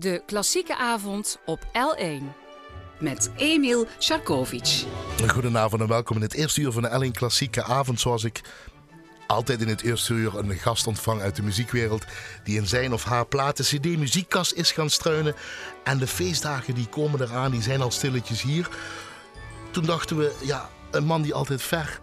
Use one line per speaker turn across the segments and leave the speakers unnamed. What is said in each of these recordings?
De klassieke avond op L1.
Met Emil Sharkovic.
Goedenavond en welkom in het eerste uur van de L1 Klassieke Avond. Zoals ik altijd in het eerste uur een gast ontvang uit de muziekwereld. Die in zijn of haar platen CD muziekkast is gaan struinen. En de feestdagen die komen eraan, die zijn al stilletjes hier. Toen dachten we, ja, een man die altijd ver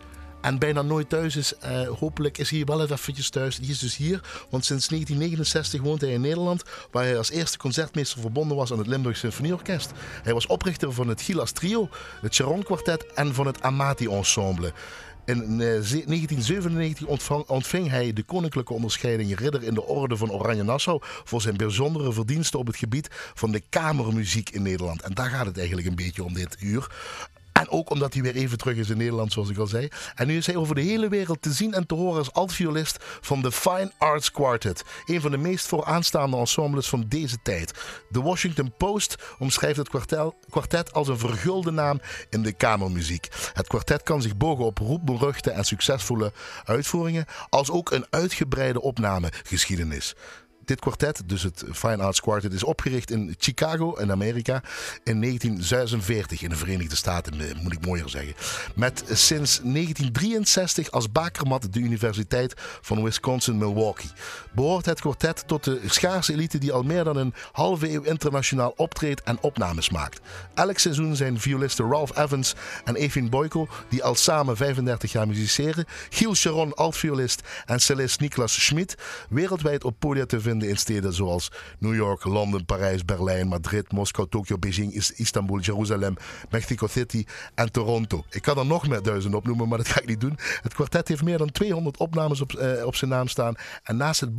en bijna nooit thuis is. Uh, hopelijk is hij wel even thuis. Die is dus hier, want sinds 1969 woont hij in Nederland, waar hij als eerste concertmeester verbonden was aan het Limburg Symfonieorkest. Hij was oprichter van het Gilas Trio, het Charon Quartet en van het Amati Ensemble. In 1997 ontvang, ontving hij de koninklijke onderscheiding Ridder in de Orde van Oranje Nassau voor zijn bijzondere verdiensten op het gebied van de kamermuziek in Nederland. En daar gaat het eigenlijk een beetje om dit uur. En ook omdat hij weer even terug is in Nederland, zoals ik al zei. En nu is hij over de hele wereld te zien en te horen als altviolist van de Fine Arts Quartet. Een van de meest vooraanstaande ensembles van deze tijd. De Washington Post omschrijft het kwartet als een vergulde naam in de kamermuziek. Het kwartet kan zich bogen op roepberuchte en succesvolle uitvoeringen, als ook een uitgebreide opnamegeschiedenis. Dit kwartet, dus het Fine Arts Quartet, is opgericht in Chicago in Amerika in 1946 in de Verenigde Staten, eh, moet ik mooier zeggen. Met sinds 1963 als bakermat de Universiteit van Wisconsin-Milwaukee. Behoort het kwartet tot de schaarse elite die al meer dan een halve eeuw internationaal optreedt en opnames maakt. Elk seizoen zijn violisten Ralph Evans en Evin Boyko, die al samen 35 jaar musiceren, Giel Sharon, altviolist en cellist Niklas Schmid, wereldwijd op podia te vinden in steden zoals New York, Londen, Parijs, Berlijn, Madrid, Moskou, Tokio, Beijing, Istanbul, Jeruzalem, Mexico City en Toronto. Ik kan er nog meer duizend opnoemen, maar dat ga ik niet doen. Het kwartet heeft meer dan 200 opnames op, uh, op zijn naam staan. En naast het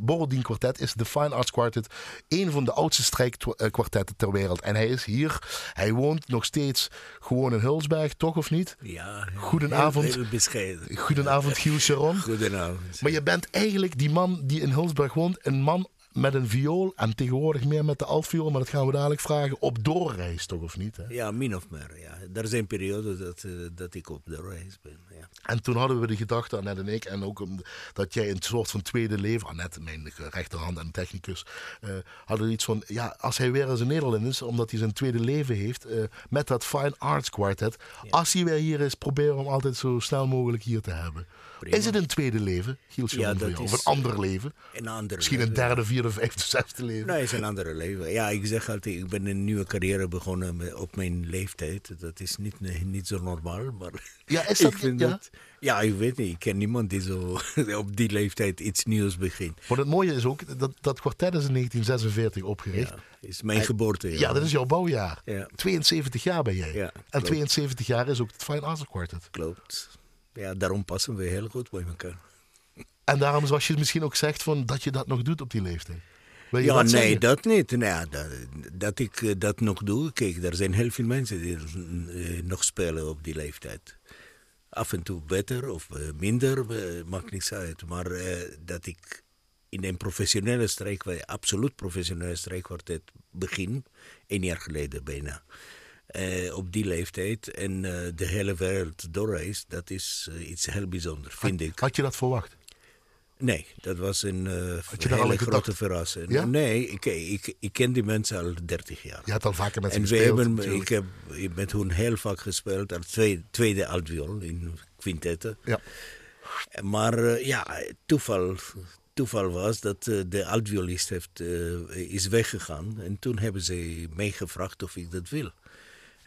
Borodin Quartet is de Fine Arts Quartet een van de oudste strijkkwartetten ter wereld. En hij is hier. Hij woont nog steeds gewoon in Hulsberg, toch of niet?
Ja.
Goedenavond.
Heel, heel bescheiden.
Goedenavond, Giel Sharon.
Goedenavond.
Maar je bent eigenlijk die man die in Hulsberg woont een man met een viool en tegenwoordig meer met de altviool, maar dat gaan we dadelijk vragen, op doorreis toch of niet? Hè?
Ja, min of meer. Ja. Er zijn perioden dat, uh, dat ik op doorreis ben. Ja.
En toen hadden we de gedachte, Annette en ik, en ook dat jij een soort van tweede leven, Annette, mijn rechterhand en technicus, uh, hadden iets van, ja, als hij weer eens in Nederland is, omdat hij zijn tweede leven heeft, uh, met dat Fine Arts Quartet, ja. als hij weer hier is, proberen we hem altijd zo snel mogelijk hier te hebben. Prima. Is het een tweede leven, Giel
ja, dat Of
een ander leven?
Een ander
Misschien
leven.
een derde, vierde, vijfde, zesde leven?
Nee, het is een andere leven. Ja, ik zeg altijd, ik ben een nieuwe carrière begonnen op mijn leeftijd. Dat is niet, niet zo normaal, maar
ja, is dat,
ik vind
ja?
dat... Ja, ik weet niet. Ik ken niemand die zo op die leeftijd iets nieuws begint.
Maar het mooie is ook, dat, dat kwartet is in 1946 opgericht.
Ja, is mijn en, geboortejaar.
Ja, dat is jouw bouwjaar.
Ja.
72 jaar ben jij.
Ja,
en
klopt.
72 jaar is ook het Fine Arts Quartet.
Klopt. Ja, daarom passen we heel goed bij elkaar.
En daarom, zoals je misschien ook zegt, van, dat je dat nog doet op die leeftijd. Wil je
ja,
dat
nee,
zeggen?
dat niet. Nou, dat, dat ik uh, dat nog doe. Kijk, er zijn heel veel mensen die uh, nog spelen op die leeftijd. Af en toe beter of uh, minder, maakt niks uit. Maar dat ik in een professionele strijk, absoluut professionele strijkkwartet begin, een jaar geleden bijna. Uh, op die leeftijd en uh, de hele wereld doorreist, dat is uh, iets heel bijzonders, vind
had,
ik.
Had je dat verwacht?
Nee, dat was een
Had
hele grote verrassing.
Ja?
Nee, ik, ik, ik ken die mensen al 30 jaar.
Je hebt al vaker met ze
en
gespeeld.
hebben,
natuurlijk.
ik heb met hun heel vaak gespeeld, als tweede, tweede altviool in quintetten.
Ja.
Maar uh, ja, toeval, toeval was dat uh, de altviolist heeft, is weggegaan. En toen hebben ze mij gevraagd of ik dat wil.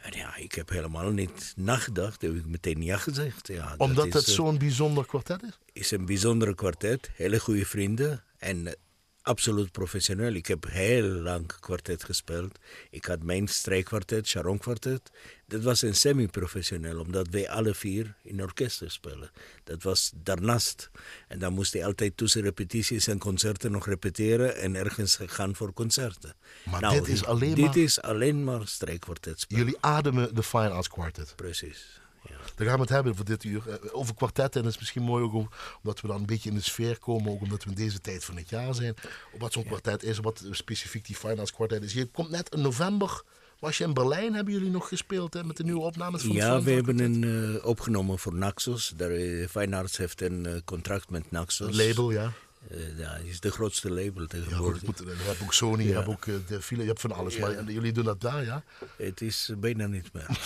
Ja, ik heb helemaal niet nagedacht. Heb ik meteen ja gezegd. Ja,
Omdat
dat
het
is,
zo'n bijzonder kwartet is?
is een bijzondere kwartet. Hele goede vrienden. En absoluut professioneel. Ik heb heel lang kwartet gespeeld. Ik had mijn strijkkwartet, Sharon kwartet. Dat was een semi-professioneel, omdat wij alle vier in orkesten spelen. Dat was daarnaast. En dan moest hij altijd tussen repetities en concerten nog repeteren en ergens gaan voor concerten.
Maar
nou,
dit is alleen
dit
maar-
is alleen maar strijkkwartet spelen.
Jullie ademen de Fine Arts Quartet.
Precies. Ja.
Daar gaan we het hebben voor dit uur. Eh, Over kwartetten. En dat is misschien mooi ook om- omdat we dan een beetje in de sfeer komen. Ook omdat we in deze tijd van het jaar zijn. Wat zo'n kwartet is. Wat specifiek die Fine Arts Quartet is. Je komt net in november. Was je in Berlijn? Hebben jullie nog gespeeld hè, met de nieuwe opnames van
Ja, we hebben een eh, opgenomen voor Naxos. De uh, Fine Arts heeft een eh, contract met Naxos.
Een label, ja.
Eh, ja, het is de grootste label
Ja,
tegenwoordig.
goed, je hebt ook Sony, je hebt ook de file, je hebt van alles. Maar en jullie doen dat daar, ja?
Het is bijna niet meer.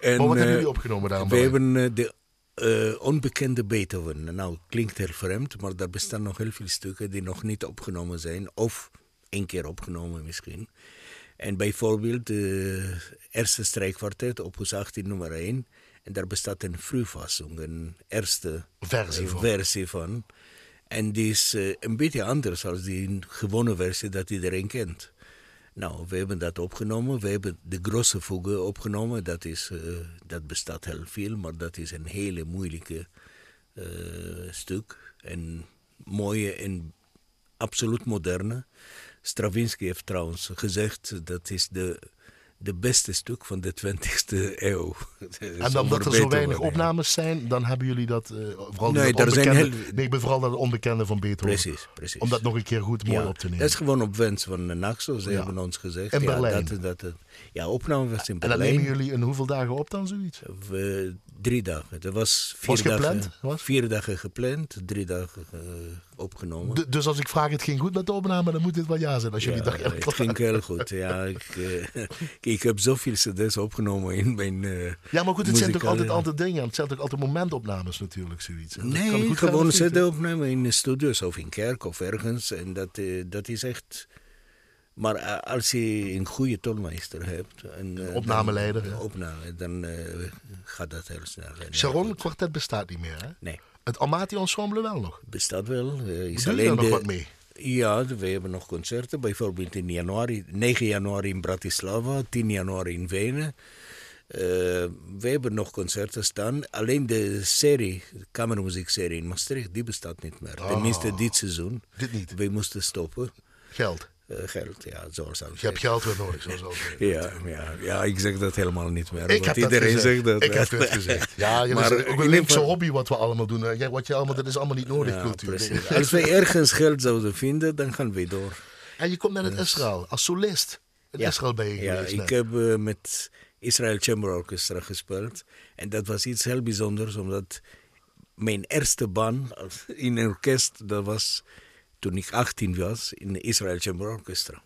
en,
Maar wat hebben jullie opgenomen daar?
We hebben de onbekende Beethoven. Nou, klinkt heel vreemd, maar er bestaan nog heel veel stukken die nog niet opgenomen zijn. Of één keer opgenomen misschien. En bijvoorbeeld de eerste strijkkwartet, opus 18 nummer 1. En daar bestaat een vroegfassing, een eerste
Versie van.
versie van. En die is eh, een beetje anders dan die gewone versie dat iedereen kent. Nou, we hebben dat opgenomen. We hebben de grosse fuge opgenomen. Dat, is, eh, dat bestaat heel veel, maar dat is een hele moeilijke eh, stuk. Een mooie en absoluut moderne. Stravinsky heeft trouwens gezegd dat is de, de beste stuk van de 20e eeuw.
En dan dat er zo weinig opnames zijn, dan hebben jullie dat... eh, vooral
Nee,
dat
zijn
onbekende,
heel-
nee, ik ben vooral dat onbekende van Beethoven.
Precies, precies.
Om dat nog een keer goed mooi
Ja,
op te nemen.
Dat is gewoon op wens van uh, Naxo. Ze
Ja.
hebben ons gezegd.
In
ja,
Berlijn.
Dat, dat, dat- ja, opname was in
en dan
Berlijn.
nemen jullie in hoeveel dagen op dan zoiets?
We, drie dagen. Dat was vier
Was gepland?
dagen.
Was?
Vier dagen gepland, drie dagen eh, opgenomen.
D- dus als ik vraag het ging goed met de opname, dan moet dit wel ja zijn. Als jullie
ja,
dat
het ging heel goed. Ja, ik, eh, ik heb zoveel cd's opgenomen in mijn eh,
Ja, maar goed, het zijn toch altijd, altijd dingen. Het zijn toch altijd momentopnames natuurlijk, zoiets. Kan
Nee,
goed
gewoon cd opnemen in de studios of in kerk of ergens. En dat, eh, dat is echt... Maar eh, als je een goede tolmeester hebt... En, eh,
opnameleider,
Dan,
ja.
opname, dan eh, gaat dat heel snel.
Sharon, kwartet bestaat niet meer, hè?
Nee,
Het Amati Ensemble wel nog.
bestaat wel. eh, is alleen
nog
de-
wat mee?
Ja, we hebben nog concerten. Bijvoorbeeld in januari, 9 januari in Bratislava, 10 januari in Wenen. We hebben nog concerten staan. Alleen de serie, de kamermuziekserie in Maastricht, die bestaat niet meer. Tenminste, dit seizoen.
Dit niet.
We moesten stoppen.
Geld.
Eh, geld, ja, zoals altijd.
Je hebt geld weer nodig, zoals altijd.
Ja, ja, ja, ik zeg dat helemaal niet meer.
Ik
want
dat
iedereen zegt dat.
Ik heb het gezegd. Ja, jullie
Maar
ook een linkse
geval-
hobby wat we allemaal doen. Wat je allemaal, dat is allemaal niet nodig,
Ja,
cultuur.
Als we ergens geld zouden vinden, dan gaan we door.
En je komt net uit Israël, als solist. In
Ja.
Israël ben je
Ja, ik
net.
heb eh, met Israel Chamber Orchestra gespeeld. En dat was iets heel bijzonders, omdat mijn eerste baan in een orkest, dat was toen ik 18 was, in Israel Chamber Orchestra.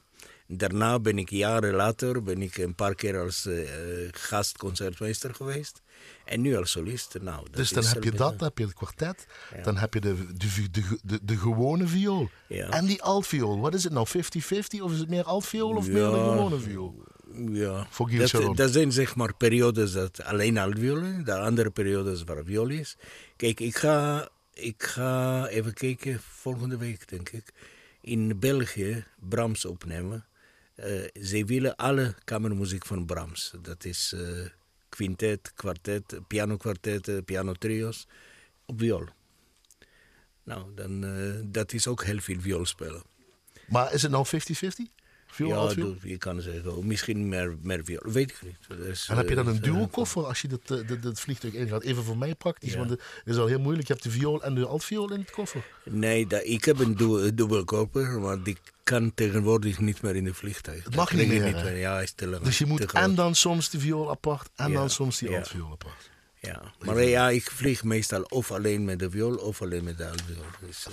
Daarna ben ik jaren later ben ik een paar keer als eh, gastconcertmeester geweest. En nu als solist. Nou,
Dus dan
is
heb je dat, dan heb je het kwartet, dan heb je de, de, de, de, de gewone viool.
Ja.
En die altviool. Wat is het nou, 50-50? Of is het meer altviool of meer de gewone viool?
Ja, dat, dat zijn zeg maar periodes dat alleen altviolen, de andere periodes waar viool is. Kijk, ik ga, ik ga even kijken, volgende week denk ik, in België Brahms opnemen. Eh ze willen alle kamermuziek van Brahms. Dat is eh quintet, kwartet, pianokwartet, pianotrio's op viool. Nou, dan, eh, dat is ook heel veel viool spelen.
Maar is het nou 50-50?
Ja, dat- je kan zeggen, oh, misschien meer, meer viool, weet ik niet. Dus,
En heb je dan
eh,
een
eh,
duo-koffer als je dat, eh, dat, vliegtuig ingaat? Even voor mij praktisch,
Ja.
want het is al heel moeilijk. Je hebt de viool en de altviool in het koffer.
Nee, dat, ik heb een du- dubbelkoper, maar die kan tegenwoordig niet meer in de vliegtuig.
Het mag
Dat
niet meer?
Ja, hij is te lang.
Dus je moet en dan soms de viool apart en
Ja.
dan soms die altviool apart.
Ja, maar ja, ik vlieg meestal of alleen met de viool of alleen met de altviool. Dus,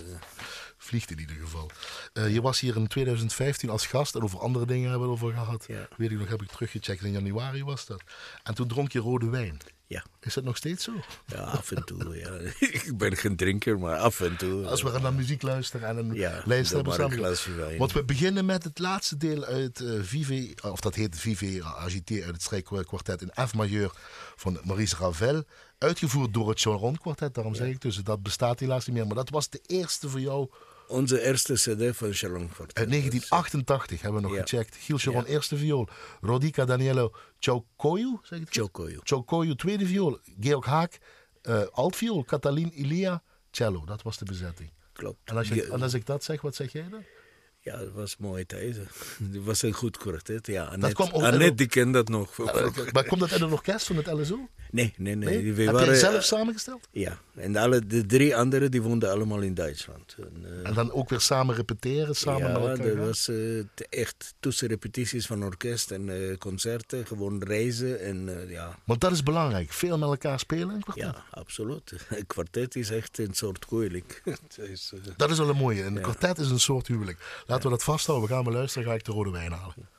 Vliegt in ieder geval. Eh, je was hier in 2015 als gast en over andere dingen hebben we het over gehad.
Ja.
Weet ik nog, heb ik teruggecheckt. In januari was dat. En toen dronk je rode wijn.
ja.
Is dat nog steeds zo?
ja, af en toe. Ja. ik ben geen drinker, maar af en toe.
Als we naar muziek luisteren en een
Ja,
lijst hebben samen. Want we beginnen met het laatste deel uit eh Vive, of dat heet Vive Agité uit het strijkkwartet in F majeur van Maurice Ravel. Uitgevoerd door het Charon kwartet, daarom zeg ik dus, dat bestaat helaas niet meer. Maar dat was de eerste voor jou
Onze eerste cd van Forte.
uit 1988, hebben we nog
Ja.
gecheckt. Gilles Charon, eerste viool. Rodica Danielo Chocoyu, zeg ik het goed?
Chocoyo.
Chocoyu, tweede viool. Georg Haak, eh altviool. Catalin Ilia, cello. Dat was de bezetting.
Klopt.
En als, Je- en als ik dat zeg, wat zeg jij dan?
Ja, het was mooie tijden. Het was een goed kwartet. Ja,
Dat
Annette,
kwam
Annette die kent dat nog.
Maar komt dat uit een orkest van het LSO?
Nee, nee, nee.
Nee?
We
Heb
waren,
je zelf samengesteld?
Ja, en alle, de drie anderen die woonden allemaal in Duitsland. En, eh,
En dan ook weer samen repeteren, samen
ja,
met elkaar
dat was eh, echt tussen repetities van orkest en eh, concerten, gewoon reizen en ja,
Want dat is belangrijk. Veel met elkaar spelen in kwartet.
ja, absoluut. Een kwartet is echt een soort huwelijk.
Dat is wel een mooie. Een kwartet is een soort huwelijk. Laten we dat vasthouden. We gaan maar luisteren. Ga ik de rode wijn halen.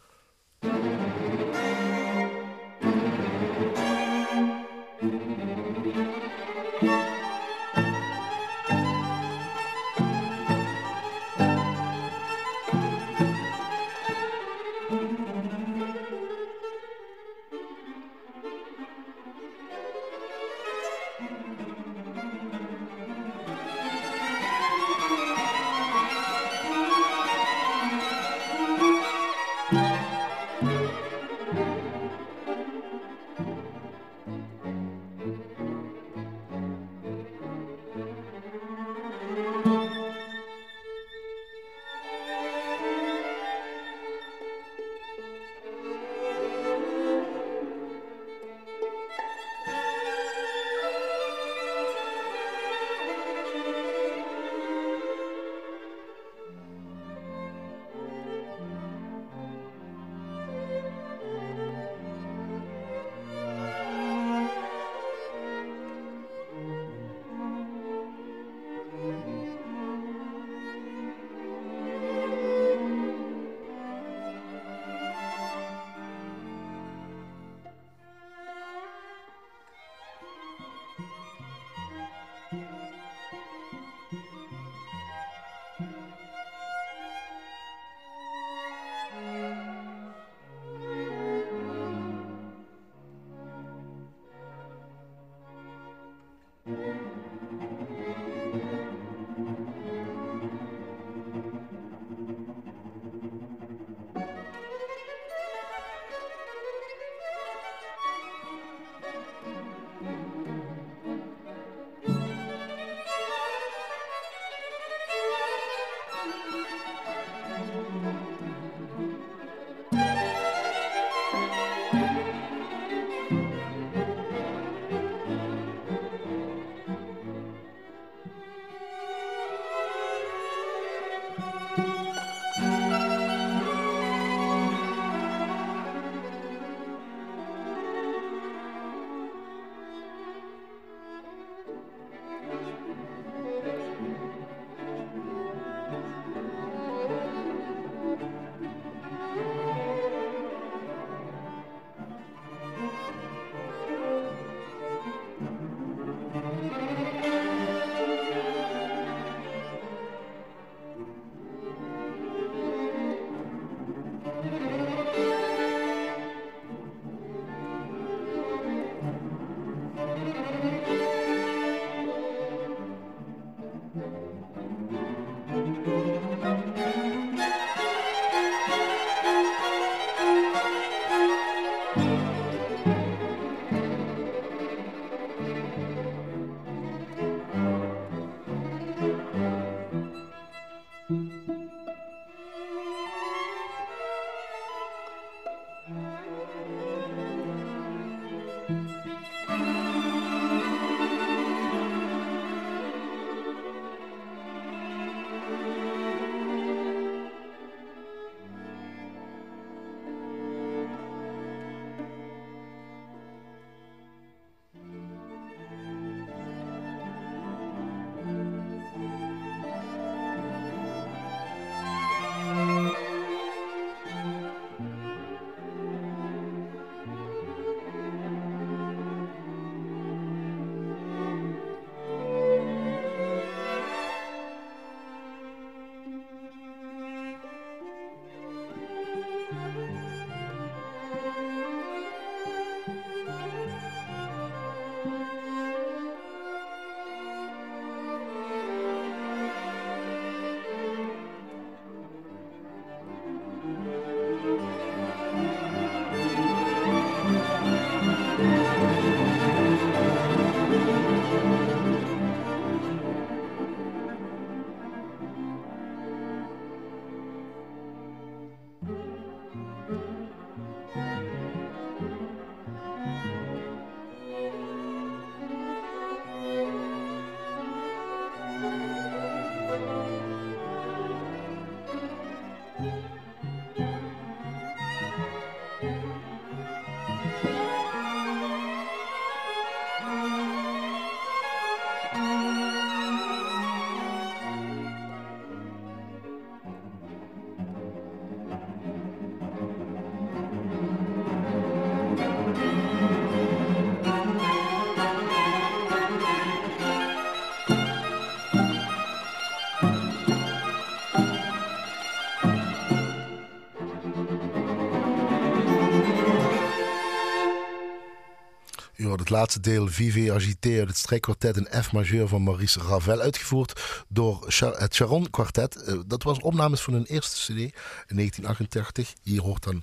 Laatste deel Vive Agité uit het strijkkwartet in F majeur van Maurice Ravel, uitgevoerd door het Charon Quartet. Eh, dat was opnames van hun eerste CD in 1988. Hier hoort dan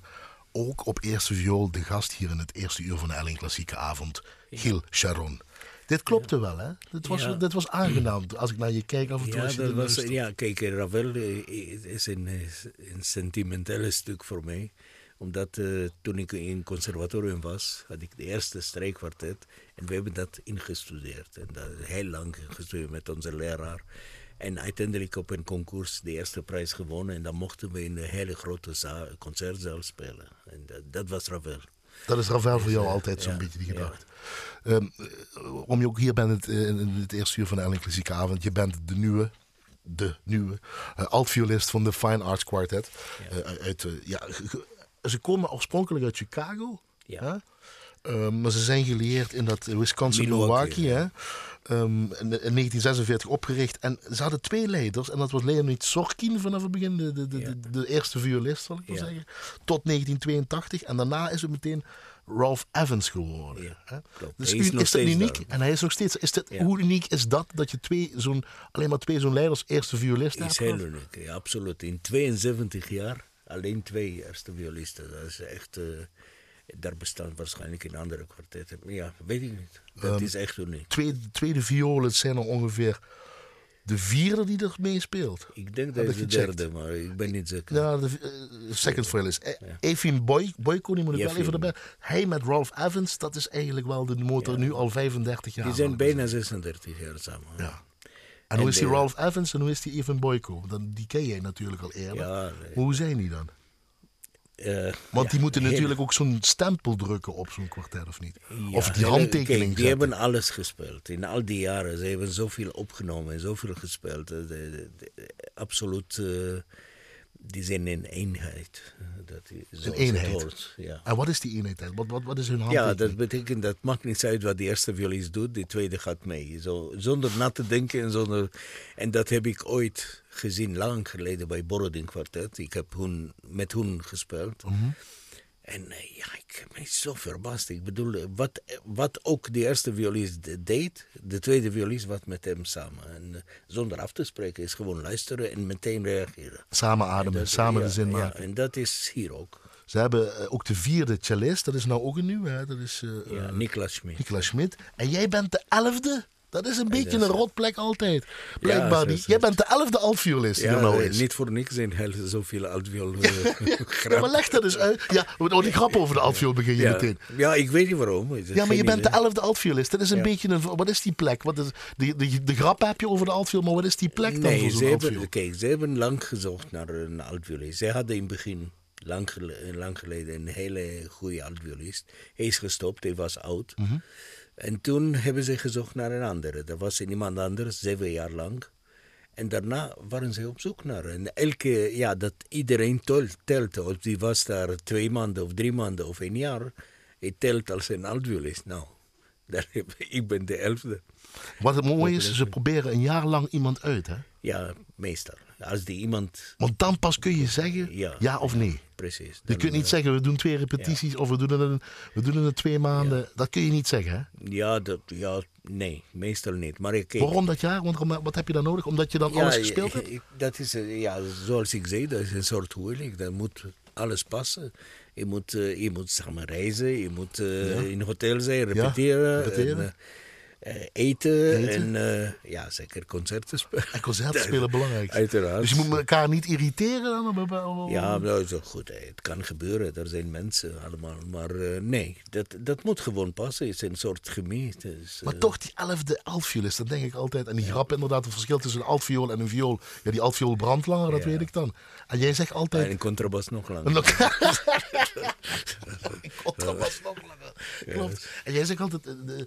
ook op eerste viool de gast hier in het eerste uur van de Elling Klassieke Avond, Gil Charon. Dit klopte wel, hè? Dit was,
Ja.
dit was aangenaam. Als ik naar je kijk af en toe.
Ja,
je
dat was, ja, kijk, Ravel eh, is een, een sentimentele stuk voor mij. Omdat eh, toen ik in het conservatorium was, had ik de eerste strijkkwartet. En we hebben dat ingestudeerd. En dat heel lang gestudeerd met onze leraar. En uiteindelijk op een concours de eerste prijs gewonnen. En dan mochten we in een hele grote zaal, concertzaal spelen. En dat, dat was Ravel.
Dat is Ravel voor jou
eh,
altijd zo'n
ja,
beetje die gedachte. Ehm, eh, om je ook hier bent het, in het eerste uur van de Elling Klassieke Avond. Je bent de nieuwe, de nieuwe altviolist van de Fine Arts Quartet. Uit, ja, ze komen oorspronkelijk uit Chicago.
Ja.
Ehm, maar ze zijn geleerd in dat Wisconsin-Milwaukee.
Milwaukee,
hè? Ehm, in, in 1946 opgericht. En ze hadden twee leiders. En dat was Leonid Sorkin vanaf het begin, de, de, de,
Ja.
de, eerste violist, zal ik maar
Ja.
zeggen. Tot 1982. En daarna is het meteen Ralph Evans geworden.
Ja,
hè? Dus
is
is dat uniek?
daar.
En hij is nog steeds. Is dit. Hoe uniek is dat? Dat je twee zo'n, alleen maar twee zo'n leiders eerste violisten
is
hebt?
heel
gehad?
uniek, ja, absoluut. In 72 jaar alleen twee eerste violisten. Dat is echt. eh, daar bestaan waarschijnlijk in andere kwartetten. Maar Ja, weet ik niet. Dat
Ehm,
is echt uniek.
Tweede, tweede violen zijn er ongeveer de vierde die er mee speelt.
Ik denk dat is
ik
de
gecheckt.
derde, maar ik ben niet zeker.
Ja, de eh, second violist. E- Efim Boy, Boyko, die moet ik wel even erbij. Hij met Ralph Evans, dat is eigenlijk wel de motor nu al 35 jaar.
Die zijn bijna 36 jaar samen.
Ja. En hoe is die
de-
Ralph Evans en hoe is die Evan Boyko? Dan, die ken jij natuurlijk al eerder.
Ja, nee.
Maar hoe zijn die dan?
Eh,
Want
ja,
die moeten
heel-
natuurlijk ook zo'n stempel drukken op zo'n kwartet, of niet?
Ja,
of die handtekening
kijk, die
zetten.
hebben alles gespeeld. In al die jaren. Ze hebben zoveel opgenomen en zoveel gespeeld. Eh, de- de- de- absoluut. eh, die zijn in eenheid. Dat is het
eenheid?
Ja.
En wat is die eenheid? Wat, wat, wat is hun
Ja,
handtekening?
dat betekent dat maakt niet uit wat de eerste violist doet, de tweede gaat mee. Zo, zonder na te denken en zonder. En dat heb ik ooit gezien, lang geleden bij Borodin Quartet. Ik heb hun, met hun gespeeld.
Mhm.
En eh, ja, ik mij zo verbaasd. Ik bedoel, eh, wat, wat ook de eerste violist de- deed, de tweede violist wat met hem samen. En eh, zonder af te spreken is gewoon luisteren en meteen reageren.
Samen ademen,
Dat-
samen
ja,
de zin
ja,
maken.
en dat is hier ook.
Ze hebben eh, ook de vierde cellist, dat is nou ook een nieuwe. Hè? Dat is eh,
Ja,
eh,
Niklas Schmid.
Nicolas Schmid. En jij bent de elfde? Dat is een beetje
is-
een rotplek altijd. Blijkbaar Jij bent de elfde altviolist die er nou
eh,
is.
niet voor niks zijn heel zoveel altviool eh,
Ja, maar leg dat eens uit. Ja, oh, die grap over de altviool begin je
Ja.
meteen.
ja, ik weet niet waarom.
Ja, maar je bent de elfde altviolist. Dat is een beetje een... Wat is die plek? Wat is, de, de, de grap heb je over de altviool, maar wat is die plek dan voor zo'n altviool?
kijk, ze hebben lang gezocht naar een altviolist. Zij hadden in het begin, lang, lang geleden, een hele goede altviolist. Hij is gestopt, hij was oud.
Mhm.
En toen hebben ze gezocht naar een andere. Er was iemand anders, zeven jaar lang. En daarna waren ze op zoek naar. En elke, ja, dat iedereen telt. Of die was daar twee maanden of drie maanden of een jaar. Hij telt als een altviolist. Nou, daar heb, ik ben de elfde.
Wat het mooie is, ze proberen een jaar lang iemand uit, hè?
Ja, meestal. Als die iemand...
Want dan pas kun je zeggen ja,
Ja.
of nee.
Precies.
Je kunt niet
eh,
zeggen, we doen twee repetities of we doen het we doen het twee maanden. Dat kun je niet zeggen, hè?
Ja, dat, ja, nee, meestal niet. Maar ik,
Waarom dat jaar? Want wat heb je dan nodig? Omdat je dan
ja,
alles gespeeld hebt?
ik- dat is, eh, ja, zoals ik zei, dat is een soort huwelijk. Dat moet alles passen. Je moet, eh, je moet samen reizen, je moet in een hotel zijn, repeteren,
repeteren.
En, eten,
Eten.
en eh, ja, zeker concerten spelen.
En concerten spelen belangrijk.
Uiteraard.
Dus je moet elkaar niet irriteren dan?
Ja, nou, zo goed, het kan gebeuren. Er zijn mensen allemaal. Maar eh, nee, dat, dat moet gewoon passen. Het is een soort. Het is,
Maar
eh,
toch, die elfde altvioolist, dat denk ik altijd. En die grap inderdaad, het verschil tussen een altviool en een viool. Ja, die altviool brandt langer, dat
Ja.
weet ik dan. En jij zegt altijd...
En een contrabas nog langer.
En dan- Contrabas nog langer. Klopt. En jij zegt altijd, eh, eh, eh,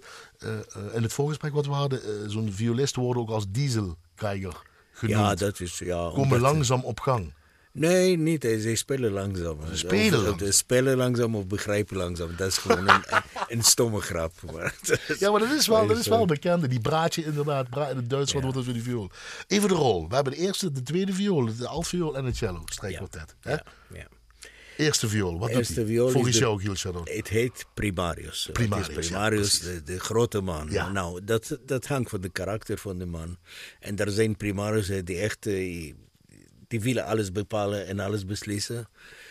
in het voorgesprek wat we hadden, eh, zo'n violist worden ook als dieselkrijger genoemd.
Ja, dat is... Ja,
Komen langzaam op gang.
Nee, niet. Ze spelen langzaam.
Ze spelen langzaam.
Ze spelen langzaam of begrijpen langzaam. Dat is gewoon een, een stomme grap. Maar het is-
Ja, maar dat is wel, dat is wel bekend. Die braadje inderdaad, bra in het Duits, wat wordt dat voor die viool? Even de rol. We hebben de eerste, de tweede viool, de altviool en het cello, strijkkwartet. hè?
Ja, ja.
Eerste viool, wat
Eerste
doet
viool is
Volgens
de-
jou, Giel Chardon.
Het heet primarius.
Primarius,
Het is primarius, de, de grote man.
Ja.
Nou, dat, dat hangt van de karakter van de man. En er zijn primariussen die echt... eh, Die willen alles bepalen en alles beslissen.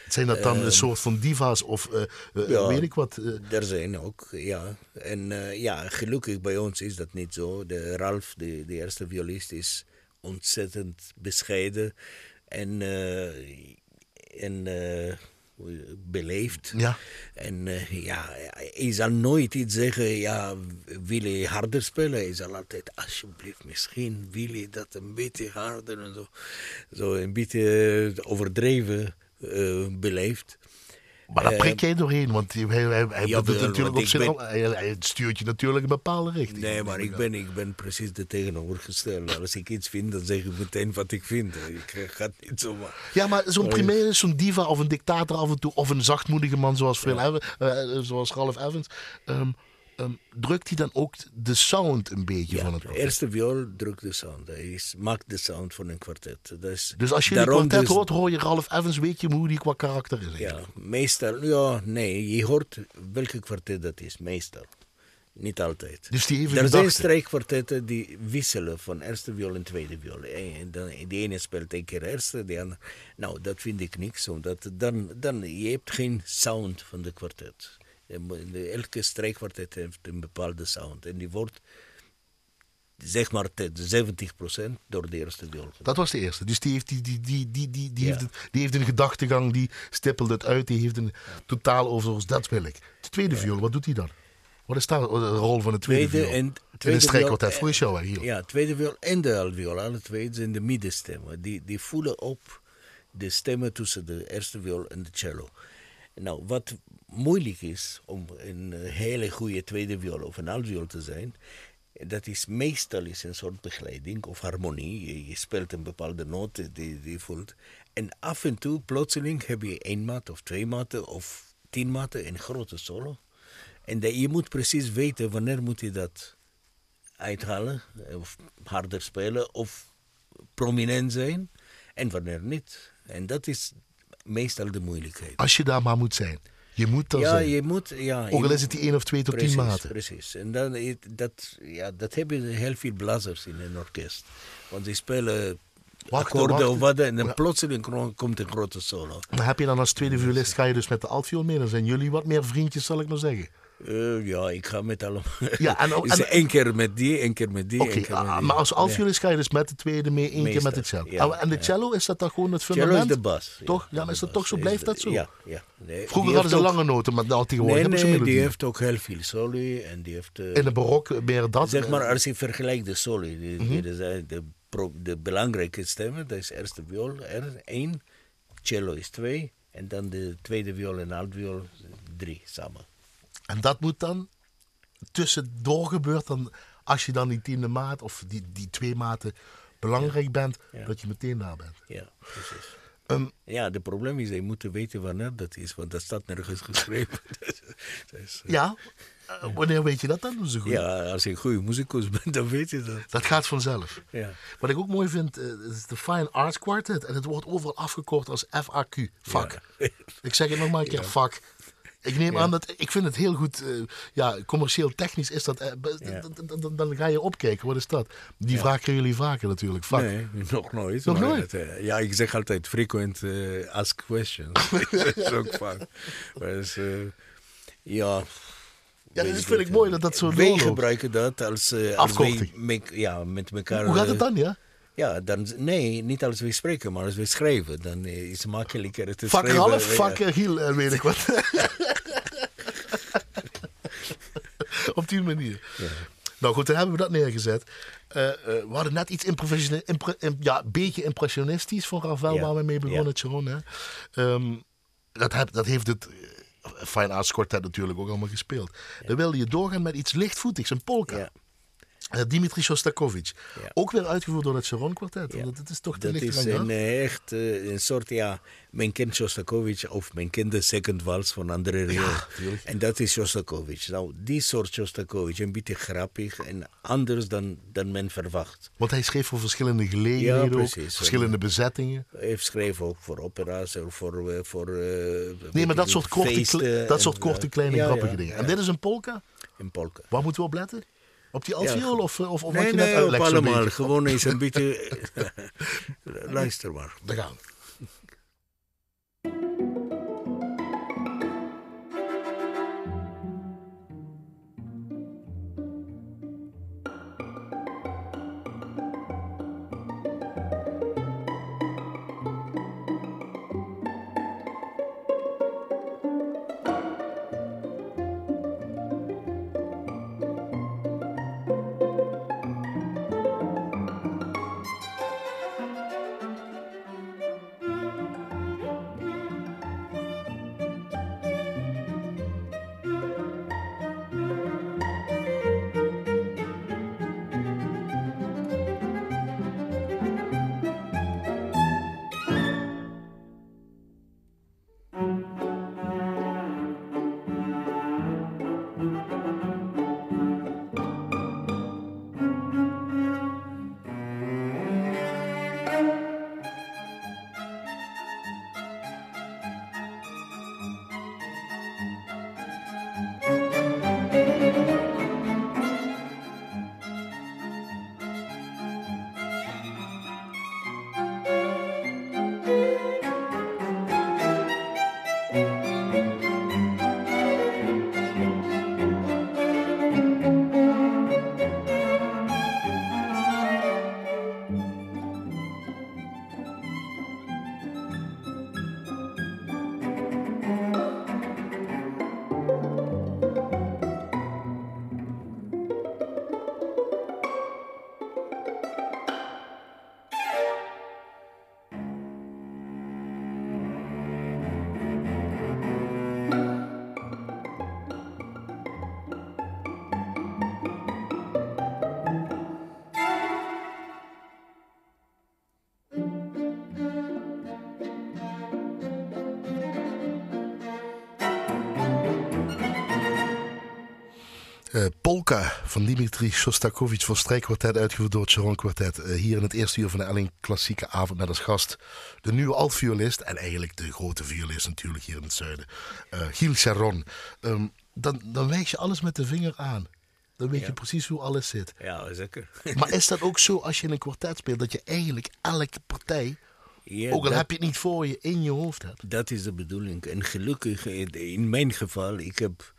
Zijn dat dan een soort van diva's of eh, eh,
ja.
weet ik wat?
Er zijn ook, ja. En ja, gelukkig bij ons is dat niet zo. De Ralf, de, de eerste violist, is ontzettend bescheiden en, en beleefd.
ja.
En eh, ja, hij zal nooit iets zeggen, ja, wil je harder spelen? Hij zal altijd, alsjeblieft, misschien wil je dat een beetje harder en zo. Zo een beetje eh, overdreven eh, beleefd.
Maar daar
Eh,
prik jij doorheen, want hij, hij, hij,
ja,
natuurlijk op
ben-
Hij, hij stuurt je natuurlijk een bepaalde richting.
Nee, maar ik ben, ik ben precies de tegenovergestelde. Als ik iets vind, dan zeg ik meteen wat ik vind. Ik ga het niet zomaar.
Ja, maar zo'n
Oh,
primair, zo'n diva of een dictator af en toe, of een zachtmoedige man zoals, Phil Evan- eh, zoals Ralph Evans, ehm, ehm, drukt hij dan ook de sound een beetje van het
de
kwartet?
eerste viool drukt de sound. Hij is, maakt de sound van een kwartet. Dus,
Dus als je een kwartet
dus-
hoort, hoor je Ralph Evans, weet je hoe die qua karakter is.
Ja, meestal, ja, nee, je hoort welke kwartet dat is, meestal. Niet altijd.
Dus die even
er zijn strijkkwartetten die wisselen van eerste viool en tweede viool. En dan, de ene speelt een keer eerste, de andere... Nou, dat vind ik niks, omdat dan, dan je hebt geen sound van de kwartet. Je Elke strijkkwartet heeft een bepaalde sound. En die wordt, zeg maar, te 70% door de eerste gedaan.
Dat was de eerste. Dus die heeft, die, die, die, die, die, die
Ja.
heeft, het- die heeft een gedachtegang, die stippelt het uit, die heeft een totaal overzicht. Dat wil ik. De tweede viool, wat doet hij dan? Wat is daar de rol van de tweede,
Tweede
viool?
en-
In
tweede
een strijkkwartet,
viool-
voor jou, hè, Giel.
Ja, tweede viool en de alviool, alle twee zijn de middenstemmen. Die, die voelen op de stemmen tussen de eerste viool en de cello. Nou, wat moeilijk is om een eh, hele goede tweede viool of een alviool te zijn, dat is meestal een soort begeleiding of harmonie. Je, speelt een bepaalde noot die je voelt. En af en toe, plotseling, heb je één maat of twee maten of tien maten in grote solo. En je moet precies weten wanneer moet je dat uithalen, of harder spelen, of prominent zijn, en wanneer niet. En dat is meestal de moeilijkheid.
Als je daar maar moet zijn. Je moet daar
ja,
zijn.
je moet... Ja,
Ook al is het die 1 of 2 tot 10
precies,
maten.
Precies. En dan, eh, dat, ja, dat hebben heel veel blazers in een orkest. Want die spelen akkoorden
wachten.
of wat, en dan
Ja.
plotseling komt een grote solo.
Maar heb je dan als tweede violist, ga je dus met de altviool mee? Dan zijn jullie wat meer vriendjes, zal ik maar zeggen.
Eh, ja, ik ga met allemaal...
Ja, en ook-
Is
en-
één keer met die, één keer met die,
Oké, ah,
die.
maar als
Ja.
altvioolist ga je dus met de tweede mee, één keer met de cello.
ja,
Ah, en de
ja.
cello, is dat dan gewoon het
Cello
fundament?
is de bas.
Toch? Ja, is dat
bas.
toch zo? Blijft dat zo?
Ja, ja. Nee,
Vroeger
die
hadden ze
ook-
lange noten, maar nou, tegenwoordig
Nee, nee, die heeft ook heel veel soli en die heeft... eh,
In de barok meer dat.
zeg maar, als je vergelijkt de soli, die,
Mhm.
die- die de, pro- de belangrijke stemmen, dat is eerste viool, er één, cello is twee, en dan de tweede viool en altviool drie samen.
En dat moet dan tussendoor gebeurt dan, als je dan die tiende maat of die, die twee maten belangrijk bent,
Ja.
dat je meteen daar bent.
Ja, precies.
Ehm,
Ja, het probleem is, je moet weten wanneer dat is, want dat staat nergens geschreven. Dus, eh,
ja, eh, wanneer weet je dat dan? Zo goed?
ja, als je een goede muzikus bent, dan weet je dat.
Dat gaat vanzelf.
Ja.
Wat ik ook mooi vind, eh, is de Fine Arts Quartet. En het wordt overal afgekort als FAQ, vak.
Ja.
Ik zeg het nog maar een keer, vak. Ik neem aan dat, ik vind het heel goed, eh, ja, commercieel technisch is dat, eh,
Ja.
dan ga je opkijken, wat is dat? Die vraag krijgen jullie vaker natuurlijk.
Nee, nog nooit.
Nog nooit?
het, eh, ja, ik zeg altijd frequent ask questions. dat is ook vaak. Maar dus, ja.
Ja, dat
ik
vind ik mooi dat dat zo
Wij gebruiken dat als, als
Afkorting.
wij me- ja, met elkaar...
Hoe gaat het dan, ja?
Ja, dan, nee, niet als we spreken, maar als we schrijven. Dan is het makkelijker te
Vak
schrijven.
Ralf,
Ja.
vak Giel, en weet ik wat. Op die manier. Nou goed, dan hebben we dat neergezet. Eh, eh, we hadden net iets impressioni- impre- im- ja, beetje impressionistisch Ravel,
Ja.
waar we mee begonnen,
Ja.
Sharon. Hè? Ehm, dat, heb, dat heeft het eh, Fine Arts Quartet natuurlijk ook allemaal gespeeld. Dan wilde je doorgaan met iets lichtvoetigs, een polka. Eh, Dimitri Shostakovich.
Ja.
Ook weer uitgevoerd door het Sharon Quartet.
Ja.
Dat is toch te
Dat is een, eh, echt eh, een soort, ja, men kent Shostakovich of men kent de Second Wals van André Rieu. en dat is Shostakovich. Nou, die soort Shostakovich, een beetje grappig en anders dan, dan men verwacht.
Want hij schreef voor verschillende gelegenheden ook, verschillende bezettingen.
Hij heeft geschreven ook voor opera's, voor... voor
Nee, maar dat soort korte,
feesten
dat soort korte kleine grappige dingen. En dit is een polka?
In polka.
Waar moeten we op letten? Op die altviool of, of, of wat
nee,
je net
nee,
uitlegt
allemaal. Gewoon eens een beetje... Luister maar.
Daar gaan we. Polka van Dimitri Shostakovich voor strijkkwartet, uitgevoerd door het Sharon Quartet. Eh, hier in het eerste uur van de Elling Klassieke Avond met als gast de nieuwe altviolist en eigenlijk de grote violist natuurlijk hier in het zuiden, eh Giel Sharon. Ehm, dan, dan wijs je alles met de vinger aan. Dan weet je precies hoe alles zit.
Ja, zeker.
Maar is dat ook zo als je in een kwartet speelt, dat je eigenlijk elke partij,
Ja,
ook al
dat-
heb je het niet voor je, in je hoofd hebt?
Dat is de bedoeling. En gelukkig, eh, in mijn geval, ik heb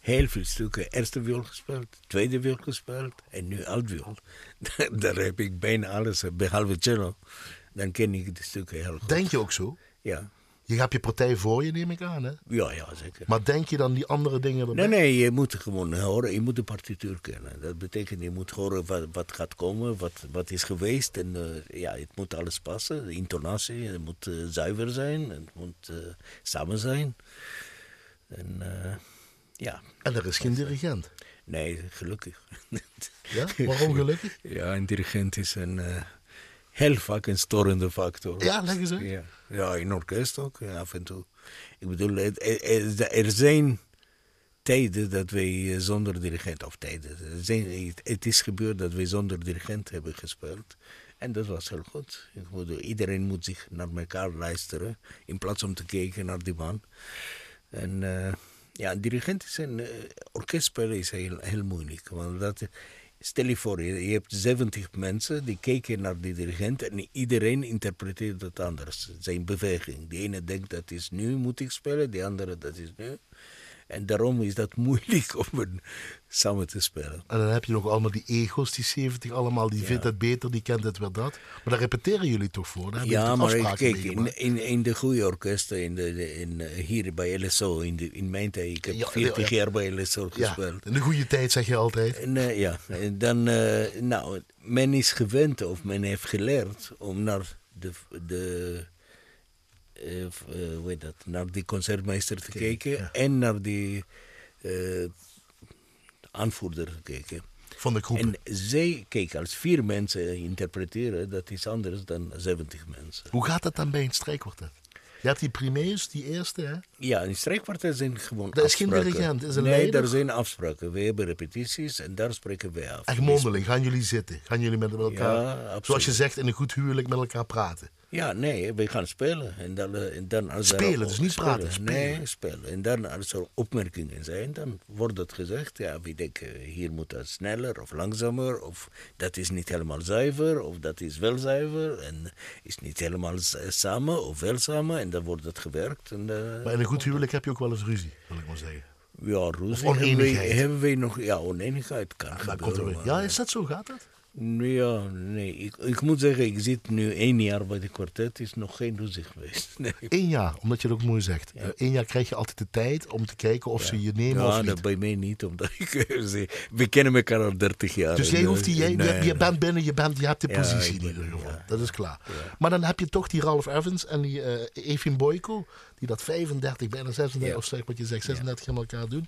heel veel stukken eerste viool gespeeld, tweede viool gespeeld en nu altviool. Daar heb ik bijna alles, eh, behalve cello. Dan ken ik de stukken heel goed.
Denk je ook zo?
Ja.
Je hebt je partij voor je, neem ik aan, hè?
ja, ja, zeker.
Maar denk je dan die andere dingen erbij?
Nee, nee, je moet gewoon horen, je moet de partituur kennen. Dat betekent, je moet horen wat, wat gaat komen, wat, wat is geweest. En eh, ja, het moet alles passen. De intonatie, het moet eh, zuiver zijn, het moet samen zijn. En ja,
En er is geen dirigent.
nee, gelukkig.
Ja? Waarom gelukkig?
ja, een dirigent is een, eh, heel vaak een storende factor.
Ja, leg eens uit.
Ja, ja in orkest ook, af en toe. Ik bedoel, er, zijn tijden dat wij eh, zonder dirigent, of tijden, zijn, het, het is gebeurd dat wij zonder dirigent hebben gespeeld. En dat was heel goed. Ik bedoel, iedereen moet zich naar elkaar luisteren, in plaats om te kijken naar die man. En eh, ja, een dirigent is een, orkestspelen is heel, heel moeilijk. Want dat, stel je voor, je, je hebt 70 mensen die kijken naar die dirigent en iedereen interpreteert het anders. Zijn beweging. De ene denkt dat is nu moet ik spelen, de andere dat is nu. En daarom is dat moeilijk om een, samen te spelen.
En dan heb je nog allemaal die ego's, die 70 allemaal, die vindt het beter, die kent het weer dat. Maar daar repeteren jullie toch voor? Daar
Ja, maar ik- kijk, in, in, in de goede orkesten, in de, in, eh, hier bij LSO, in, de, in mijn tijd, ik heb
Ja,
40
ja.
jaar bij LSO gespeeld.
in de goede tijd zeg je altijd.
En, eh, ja, en dan, eh, nou, men is gewend of men heeft geleerd om naar de, de hoe heet dat, naar die concertmeester te kijken
ja.
en naar die eh, aanvoerder te kijken.
van de groep.
En zij, kijk, als vier mensen interpreteren, dat is anders dan 70 mensen.
Hoe gaat dat dan bij een strijkkwartet? Je hebt die primeus, die eerste, hè?
Ja, een strijkkwartet zijn gewoon
Dat is geen dirigent, is een
Nee,
leider?
er zijn afspraken. We hebben repetities en daar spreken wij af.
Echt mondeling, gaan jullie zitten? Gaan jullie met elkaar,
Ja,
zoals je zegt, in een goed huwelijk met elkaar praten?
Ja, nee, we gaan spelen. En dan, eh, en dan als
Spelen, dus niet
spelen.
praten, spelen.
Nee, spelen. En dan als er opmerkingen zijn, dan wordt het gezegd, ja, we denken hier moet dat sneller of langzamer, of dat is niet helemaal zuiver, of dat is wel zuiver, en is niet helemaal s- samen of wel samen, en dan wordt het gewerkt. En, eh,
Maar in een goed huwelijk heb je ook wel eens ruzie, wil ik maar zeggen.
ja, ruzie hebben wij,
oneenigheid.
hebben wij nog, ja, oneenigheid kan gebeuren. maar-
ja, is dat zo? Gaat dat?
Ja, nee, ik, ik moet zeggen, ik zit nu één jaar bij de kwartet, is nog geen ruzie geweest. Nee.
Eén jaar, omdat je het ook mooi zegt.
Ja.
Eén jaar krijg je altijd de tijd om te kijken of ze je nemen
Ja,
of
dat
niet.
bij mij niet, omdat ik... ze- we kennen elkaar al 30 jaar.
Dus jij
eh,
hoeft die, jij,
nee,
je, je
nee.
bent binnen, je, bent, je hebt de
Ja,
positie in ieder geval.
ja.
Dat is klaar.
Ja.
Maar dan heb je toch die Ralph Evans en die eh Evin Boyko, die dat 35, bijna 36,
Ja.
of zeg wat je zegt, 36 aan elkaar doen.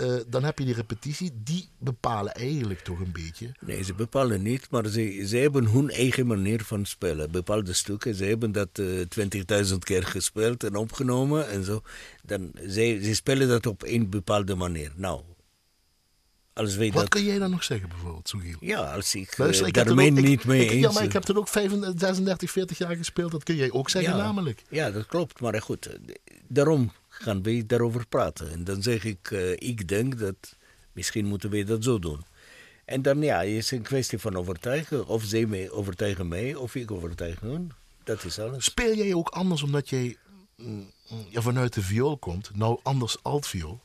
Eh, dan heb je die repetitie, die bepalen eigenlijk toch een beetje.
Nee, ze bepalen niet, maar ze, ze hebben hun eigen manier van spelen. Bepaalde stukken, ze hebben dat eh 20.000 keer gespeeld en opgenomen en zo. Dan, ze, ze spelen dat op een bepaalde manier. Nou, als wij
Wat
dat...
kun jij dan nog zeggen bijvoorbeeld, Soegiel?
Ja, als ik,
Luister,
eh,
ik heb er
daarmee
ook- ik-
niet mee
ik-
eens...
Ja, maar ik heb er ook 35, 36, 40 jaar gespeeld. Dat kun jij ook zeggen
Ja.
namelijk.
Ja, dat klopt. Maar goed, daarom gaan we daarover praten. En dan zeg ik, eh, ik denk dat misschien moeten we dat zo doen. En dan ja, het is een kwestie van overtuigen. Of zij mij overtuigen mij, of ik overtuig hun. Dat is alles.
Speel jij ook anders omdat jij mm, mm, ja, vanuit de viool komt, nou anders altviool?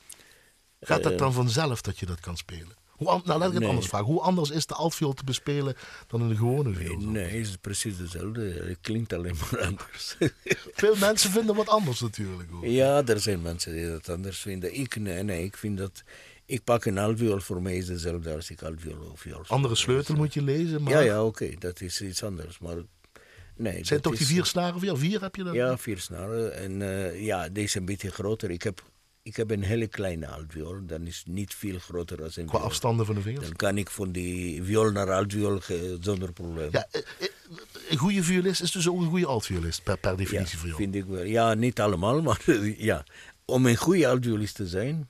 Gaat dat
Eh.
dan vanzelf dat je dat kan spelen? Hoe, an- nou, laat ik het
Nee.
anders vragen. Hoe anders is de altviool te bespelen dan een gewone viool?
Nee, het is precies hetzelfde. Het klinkt alleen maar anders.
Veel mensen vinden wat anders natuurlijk. Ook.
ja, er zijn mensen die dat anders vinden. Ik, nee, nee, ik vind dat... Ik pak een alviool, voor mij is hetzelfde als ik alviool of viool.
Andere sleutel moet je lezen, maar
Ja, ja, oké, dat is iets anders. Maar nee,
zijn toch die
is-
vier snaren? Ja, vier heb je dan?
Ja, vier snaren. En eh, ja, deze is een beetje groter. Ik heb, ik heb een hele kleine altviool. Dan is niet veel groter dan een
Qua
viool.
afstanden van de vingers?
Dan kan ik van die viool naar altviool ge- zonder probleem.
Ja, eh, eh, een goede violist is dus ook een goede altviolist, per, per definitie voor jou.
vind ik wel. Ja, niet allemaal, maar ja. Om een goede altviolist te zijn,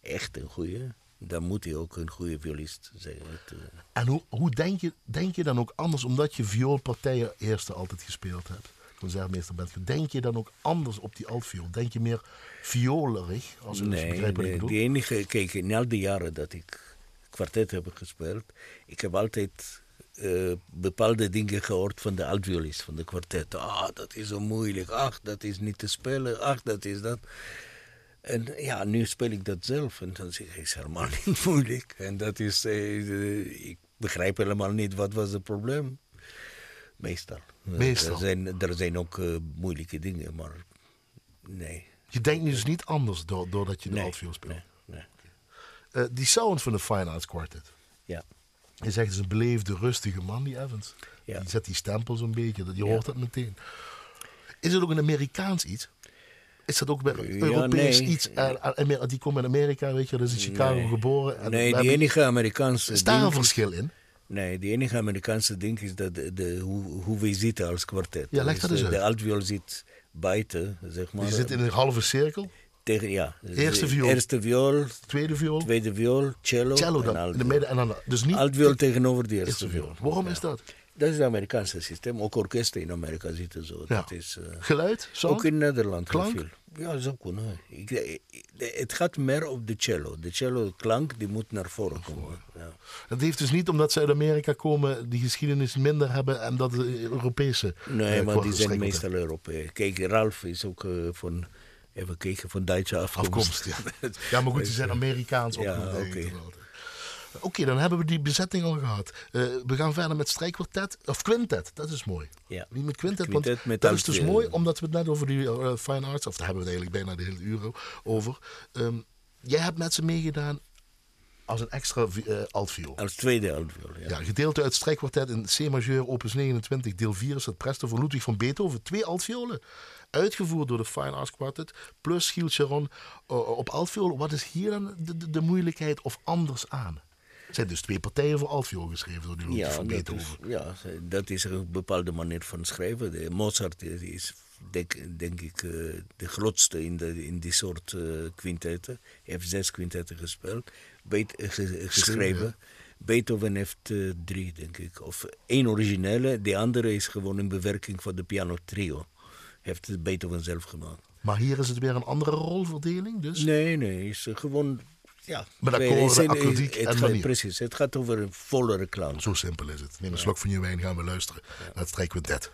echt een goede, dan moet hij ook een goede violist zijn. Eh,
En hoe, hoe denk, je, denk je dan ook anders, omdat je vioolpartijen eerste altijd gespeeld hebt, concertmeester bent, denk je dan ook anders op die altviool? Denk je meer violerig, als
nee,
wat ik
nee,
bedoel?
de enige, kijk, in al die jaren dat ik kwartet heb gespeeld, ik heb altijd eh, bepaalde dingen gehoord van de altviolist, van de kwartet. Ah, dat is zo moeilijk. Ach, dat is niet te spelen. Ach, dat is dat. En ja, nu speel ik dat zelf en dan zeg ik, het is helemaal niet moeilijk. En dat is, eh, ik begrijp helemaal niet wat was het probleem. Meestal.
Meestal.
Er zijn, er zijn ook eh, moeilijke dingen, maar nee.
Je denkt dus niet anders door, doordat je de
nee,
speelt.
nee, nee.
Eh, die sound van de Fine Arts Quartet.
Ja.
Je zegt, het is een beleefde, rustige man, die Evans.
Ja.
Die zet die stempel zo'n beetje, je
Ja.
hoort dat meteen. Is het ook een Amerikaans iets? Is dat ook bij
Ja,
Europees
nee.
iets? Eh, die komt in Amerika, weet je, dat is in Chicago
Nee.
geboren. En
nee, die enige Amerikaanse
Is daar een verschil in?
Nee, die enige Amerikaanse ding is dat de, de, hoe, hoe wij zitten als kwartet.
Ja, leg dat
Dus,
eens
eh, De altviool zit buiten, zeg maar.
Je zit in een halve cirkel,
tegen, ja.
Eerste viool.
Eerste viool,
tweede viool,
tweede viool, cello,
cello
en
dan, in
altviool.
de midden en dan... Dus niet
Altviool tegenover de eerste
eerste viool. Waarom
Ja.
is dat?
Dat is het Amerikaanse systeem. Ook orkesten in Amerika zitten zo.
Ja.
Dat is, eh,
Geluid, sound?
ook in Nederland
Klank?
veel. Ja, zo kunnen. Ik, ik- het gaat meer op de cello. De cello klank die moet naar voren komen. Ja.
Het heeft dus niet omdat ze uit Amerika komen die geschiedenis minder hebben en dat de Europese...
Nee,
eh,
maar die
kwa-
zijn meestal Europees. Kijk, Ralf is ook eh, van, even kijken, van Duitse afkomst.
Afkomst, ja. Ja, maar goed, die zijn Amerikaans
Ja,
opgevoed.
oké.
inderdaad. Oké, dan hebben we die bezetting al gehad. Eh, we gaan verder met strijkkwartet, of quintet, dat is mooi.
Ja.
Niet met quintet,
Quintet
want
met
dat is dus mooi, omdat we het net over die eh, fine arts, of daar hebben we het eigenlijk bijna de hele uur over. Ehm, jij hebt met ze meegedaan als een extra eh, altviool.
Als tweede altviool, ja.
Ja, gedeelte uit strijkkwartet in C-majeur, opus 29, deel 4 is het presto van Ludwig van Beethoven. Twee altviolen. Uitgevoerd door de Fine Arts Quartet, plus Giel Charon op altviool. Wat is hier dan de, de, de moeilijkheid of anders aan? Het zijn dus twee partijen voor altviool geschreven door die Ludwig
Ja,
van
dat
Beethoven.
is, ja, dat is een bepaalde manier van schrijven. De Mozart is, denk, denk ik eh, de grootste in, de, in die soort eh quintetten. Hij heeft zes quintetten gespeeld, Beet- eh, ge- geschreven. Beethoven heeft drie, denk ik. Of één originele, de andere is gewoon een bewerking van de piano trio. Heeft Beethoven zelf gemaakt.
Maar hier is het weer een andere rolverdeling. Dus
Nee, nee, is gewoon. Ja,
Met akkoorden, akoestiek en
gaat-
manier.
Precies, het gaat over een volle reclame.
zo simpel is het. Neem een slok van je wijn, gaan we luisteren naar het strijkquintet.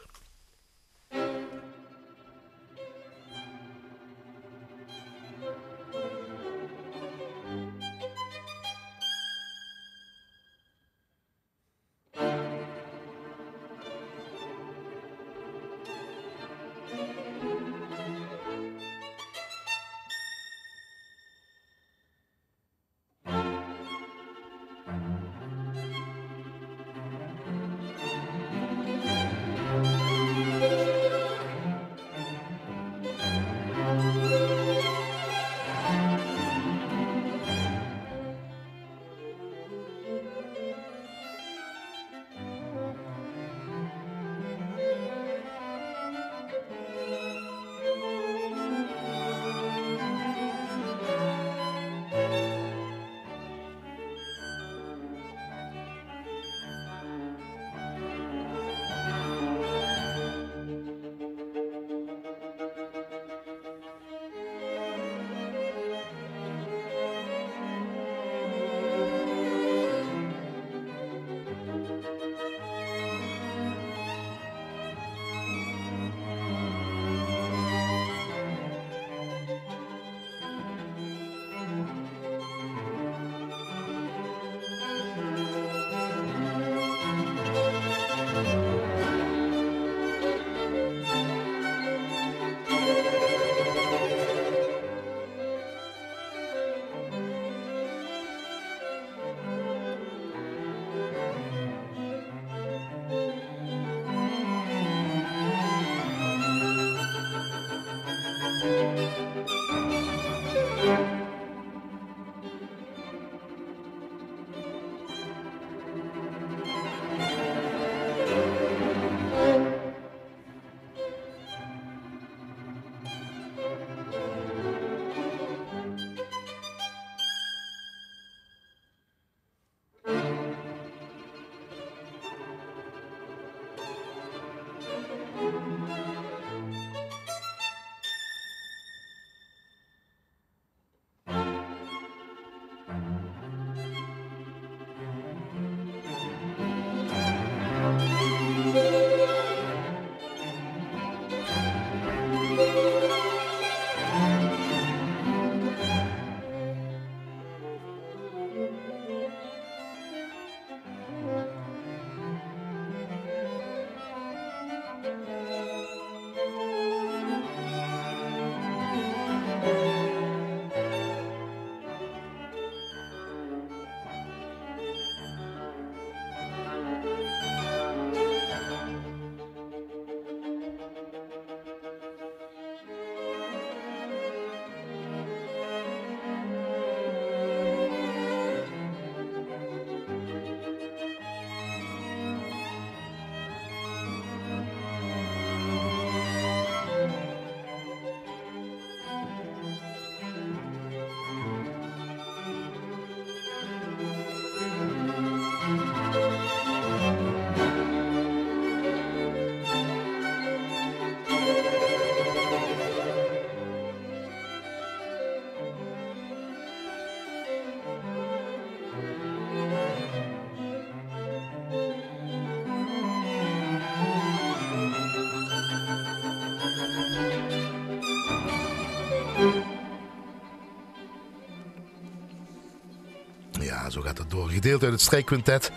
Gedeeld uit het strijkquintet.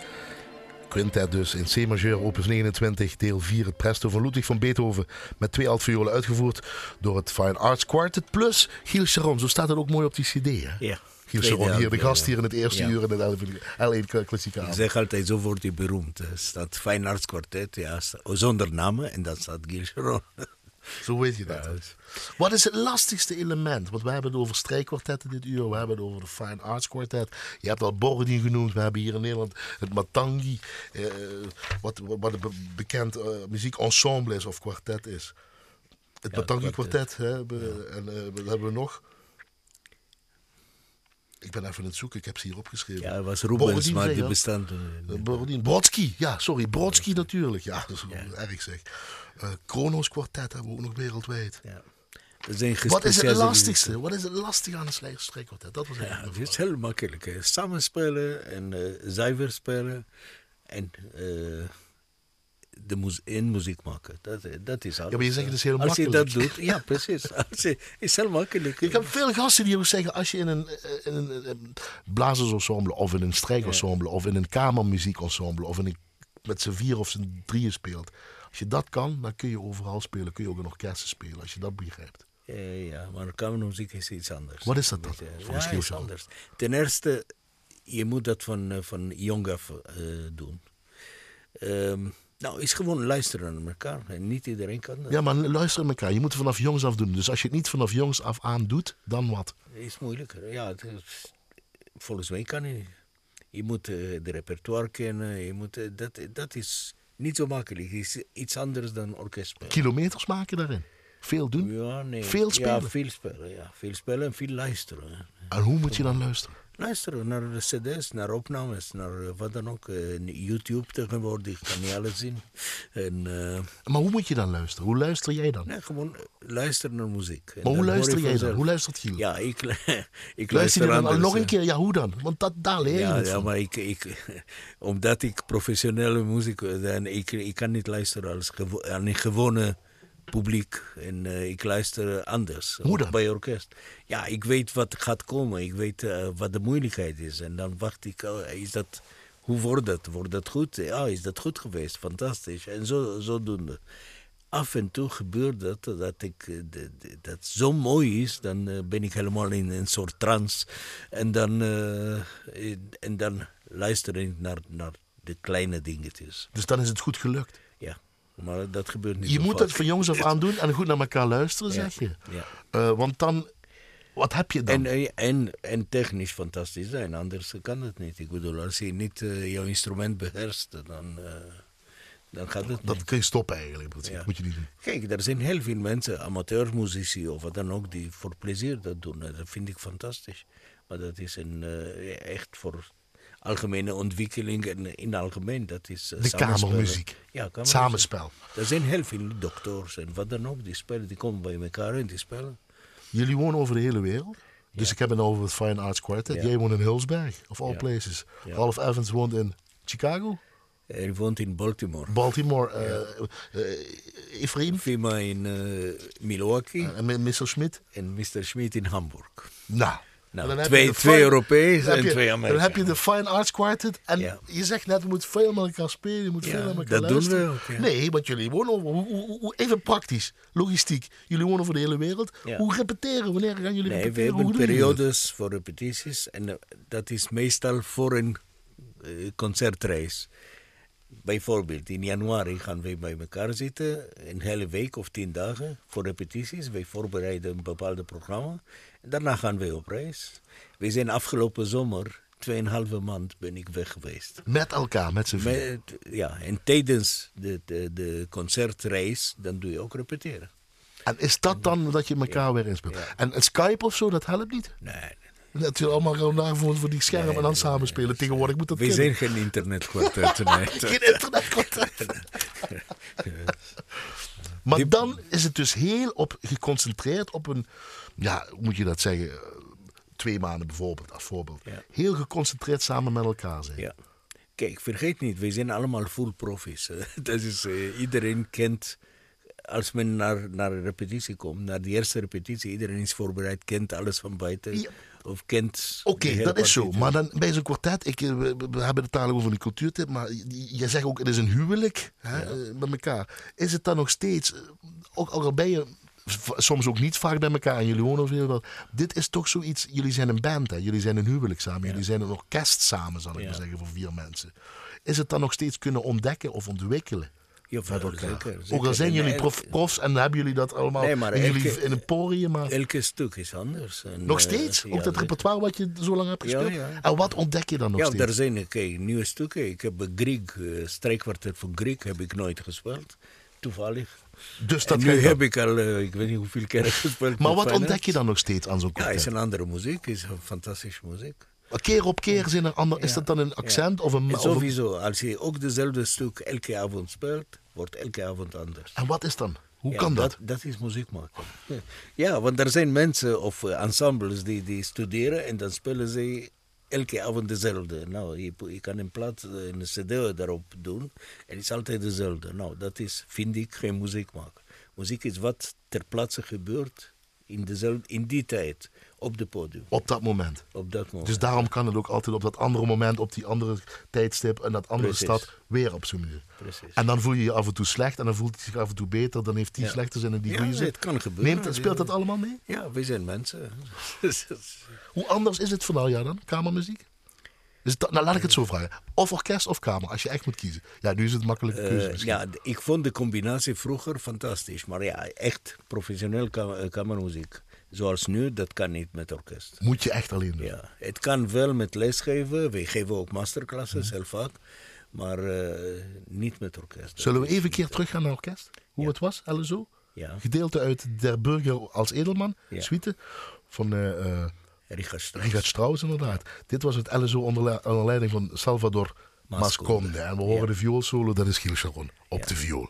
Quintet dus in C majeur, opus 29, deel 4, het presto van Ludwig van Beethoven. Met twee altviolen uitgevoerd door het Fine Arts Quartet. Plus Giel Sharon, zo staat het ook mooi op die cd. Hè?
Ja.
Giel Sharon, hier de gast hier in het eerste
Ja.
uur in het L1 klassieke
Ik zeg altijd, zo wordt hij beroemd. Er staat Fijn Arts Quartet, ja, zonder namen en dan staat Gil Sharon.
Zo weet je dat.
Ja, dus-
Wat is het lastigste element? Want we hebben het over strijkkwartetten dit uur. We hebben het over de Fine Arts Quartet. Je hebt al Bordin genoemd. We hebben hier in Nederland het Matangi. eh, wat, wat een be- bekend eh, muziekensemble is of kwartet is. Het
Ja,
Matangi
kwartet.
Quartet. Hè, En eh, wat hebben we nog? Ik ben even aan het zoeken. Ik heb ze hier opgeschreven.
Ja, het was Rubens, maar die bestaan... eh,
Eh, Bovendien, Brodsky, ja, sorry, Brodsky natuurlijk. Ja, dat is erg zeg. Eh Kronos Quartet hebben we ook nog wereldwijd.
ja.
Wat is het lastigste? Wat is het lastige aan een strijkkwartet? Dat was
Ja, het is heel makkelijk. hè. Samenspelen en eh zuiver spelen en de muzie in muziek maken. Dat, dat is alles.
maar je zegt het is heel
Als je
makkelijk.
dat doet, ja precies. Als je, is heel makkelijk.
Ik heb veel gasten die ook zeggen, als je in een, eh, in een, blazersensemble of in een strijkensemble of in een kamermuziekensemble of in een, met z'n vier of z'n drieën speelt. Als je dat kan, dan kun je overal spelen. Kun je ook in orkesten spelen, als je dat begrijpt.
Ja, ja, maar kamermuziek is iets anders.
Wat is dat dan?
Ja,
Van
ja, is anders. Ten eerste, je moet dat van, eh, van jong af eh, doen. Ehm, nou, is gewoon luisteren naar elkaar. En niet iedereen kan dat.
Ja, maar luister naar elkaar. Je moet het vanaf jongs af doen. Dus als je het niet vanaf jongs af aan doet, dan wat?
is moeilijker. Ja, het is- volgens mij kan je niet. Je moet eh, de repertoire kennen. Je moet, eh, dat, dat is niet zo makkelijk. Het is iets anders dan orkestspelen.
Kilometers maken daarin. Veel doen.
Ja, nee.
Veel spelen?
Ja, veel spelen. Ja. Veel spelen en veel luisteren.
En hoe moet je dan luisteren?
Luisteren naar de cd's, naar opnames, naar eh, wat dan ook. Eh, YouTube tegenwoordig kan je alles zien. En eh,
Maar hoe moet je dan luisteren? Hoe luister jij dan?
nee, gewoon luisteren naar muziek.
Maar hoe luister
je
jij dan? Hoe luistert Giel?
Ja, ik, ik
Luister je dan
anders,
nog een keer? Ja, hoe dan? Want dat, daar leer je
Ja, ja maar ik, ik, omdat ik professionele muziek ben, ik, ik kan niet luisteren als aan een gewone publiek. En eh, ik luister anders.
Hoe dan?
Bij orkest. Ja, ik weet wat gaat komen. Ik weet eh, wat de moeilijkheid is. En dan wacht ik, oh, is dat, hoe wordt dat? Wordt dat goed? Ja, is dat goed geweest? Fantastisch. En zo, zodoende. Af en toe gebeurt dat, dat ik, eh, de- de- dat zo mooi is, dan ben ik helemaal in een soort trance. En dan, en dan luister ik naar, naar de kleine dingetjes.
Dus dan is het goed gelukt.
Maar dat gebeurt niet
Je moet het van jongs af aan doen en goed naar elkaar luisteren,
Ja,
zeg je.
ja.
Eh, want dan, wat heb je dan?
En, eh, en, en technisch fantastisch zijn, anders kan het niet. Ik bedoel, als je niet eh, jouw instrument beheerst, dan, dan gaat het
dat
niet.
kun je stoppen eigenlijk.
Ja.
Moet je niet doen.
Kijk, er zijn heel veel mensen, amateurmuzici of wat dan ook, die voor plezier dat doen. En Dat vind ik fantastisch. Maar dat is een, echt voor algemene ontwikkeling en in het algemeen. Dat is eh,
De kamermuziek.
Ja, kamermuziek.
Samenspel.
Er zijn heel veel dokters en wat dan ook, die spelen, die komen bij elkaar en die spelen.
Jullie wonen over de hele wereld. Dus ik heb het over het Fine Arts Quartet.
Ja.
Jij woont in Hillsberg, of all
Ja.
places. Ralph Evans woont in Chicago,
Hij woont in Baltimore.
Baltimore. eh eh, Ephraim
in Milwaukee
en Mr. Schmidt.
en Mr. Schmidt in Hamburg.
Nou,
Nou,
dan
twee- twee
Fine-
en
je-
twee
Dan heb
Amerikanen.
je de Fine Arts Quartet. En
Ja.
je zegt net, we moeten veel met elkaar spelen. Je moet
Ja,
veel met elkaar
dat doen we
luisteren.
ook, ja.
Nee, want jullie wonen over... even praktisch, logistiek. Jullie wonen over de hele wereld. Hoe repeteren? Wanneer gaan jullie
Nee, we
repeteren?
hebben
jullie dat?
periodes voor repetities en eh, dat is meestal voor een eh, concertreis. Bijvoorbeeld in januari gaan wij bij elkaar zitten, een hele week of tien dagen voor repetities. Wij voorbereiden een bepaald programma. Daarna gaan wij op reis. We zijn afgelopen zomer, tweeënhalve maand ben ik weg geweest.
Met elkaar, met z'n vier.
Ja, en tijdens de, de, de concertreis, dan doe je ook repeteren.
En is dat dan dat je elkaar weer inspeelt?
Ja.
En Skype of zo, dat helpt niet?
Nee, nee.
Dat je allemaal gewoon voor, voor die schermen en dan samenspelen. Tegenwoordig moet dat
we zijn geen internetkwartet.
Geen internetcontact. maar dan is het dus heel op geconcentreerd op een, ja, hoe moet je dat zeggen? Eh, Twee maanden bijvoorbeeld, als voorbeeld.
Ja.
Heel geconcentreerd samen met elkaar zijn.
Ja. Kijk, vergeet niet, we zijn allemaal full profis. Dat is, eh, iedereen kent, als men naar, naar een repetitie komt, naar de eerste repetitie, iedereen is voorbereid, kent alles van buiten.
Ja.
Of kent.
Oké,
de
dat is zo. Maar dan bij zo'n kwartet, ik, eh, we, we hebben het dadelijk over die cultuurtip, maar je je zegt ook, het is een huwelijk hè, met elkaar. Is het dan nog steeds, ook, al ben je soms ook niet vaak bij elkaar en jullie wonen heel wel, dit is toch zoiets, jullie zijn een band, hè? jullie zijn een huwelijk samen, jullie zijn een orkest samen, zal ik
Ja.
maar zeggen, voor vier mensen. Is het dan nog steeds kunnen ontdekken of ontwikkelen?
Ja, zeker,
Ook al zijn jullie prof, profs en hebben jullie dat allemaal
Nee, maar
in, jullie, in een porium. Maar
Elke stuk is anders. En,
nog
eh,
steeds?
ja,
ook dat repertoire wat je zo lang hebt
Ja,
gespeeld?
ja.
En wat ontdek je dan nog
Ja,
steeds?
er zijn kijk, nieuwe stukken. Ik heb Griek, uh, strijkkwartet van Griek, heb ik nooit gespeeld. Toevallig.
Dus dat
en nu heb ik al, eh, ik weet niet hoeveel keer gespeeld.
Maar wat
Feyenoord.
ontdek je dan nog steeds aan zo'n
Ja,
kwartet?
is een andere muziek, is een fantastische muziek.
Keer op keer zijn er ander, is dat dan een accent of een...
En sowieso, als je ook dezelfde stuk elke avond speelt, wordt elke avond anders.
En wat is dan? Hoe
Ja,
kan dat?
Dat is muziek maken. Ja, want er zijn mensen of eh, ensembles die, die studeren en dan spelen ze elke avond dezelfde. Nou, je, je kan een plaat, een cd daarop doen en het is altijd dezelfde. Nou, dat is, vind ik, geen muziek maken. Muziek is wat ter plaatse gebeurt in, dezelfde, in die tijd, op de podium,
Op dat moment.
op dat moment.
Dus daarom kan het ook altijd op dat andere moment, op die andere tijdstip en dat andere
Precies.
stad weer op zo'n manier.
Precies.
En dan voel je je af en toe slecht en dan voelt hij zich af en toe beter. Dan heeft die
Ja.
slechte zin en die
Ja,
goede zin.
het kan gebeuren.
Neemt, speelt dat allemaal mee?
Ja, we zijn mensen.
Hoe anders is het van al jaar dan, kamermuziek? Dus dat, nou, laat ik het zo vragen. Of orkest of kamer, als je echt moet kiezen. Ja, nu is het makkelijke keuze
Eh,
misschien.
ja, ik vond de combinatie vroeger fantastisch. Maar ja, echt professioneel kam- eh, kamermuziek. Zoals nu, dat kan niet met orkest.
Moet je echt alleen doen.
Ja, het kan wel met lesgeven. Wij geven ook masterclasses,
Mhm.
heel vaak. Maar eh, niet met orkest.
Zullen we even een keer teruggaan naar orkest? Hoe het was, LSO?
Ja,
Gedeelte uit Der Burger als Edelman,
Ja.
suite van
Richard Strauss.
Richard Strauss inderdaad. Dit was het LSO onder, onder leiding van Salvador
Masconde.
Masconde. En we horen
Ja.
de vioolsolo, dat is Giel Charon, op
Ja.
de viool.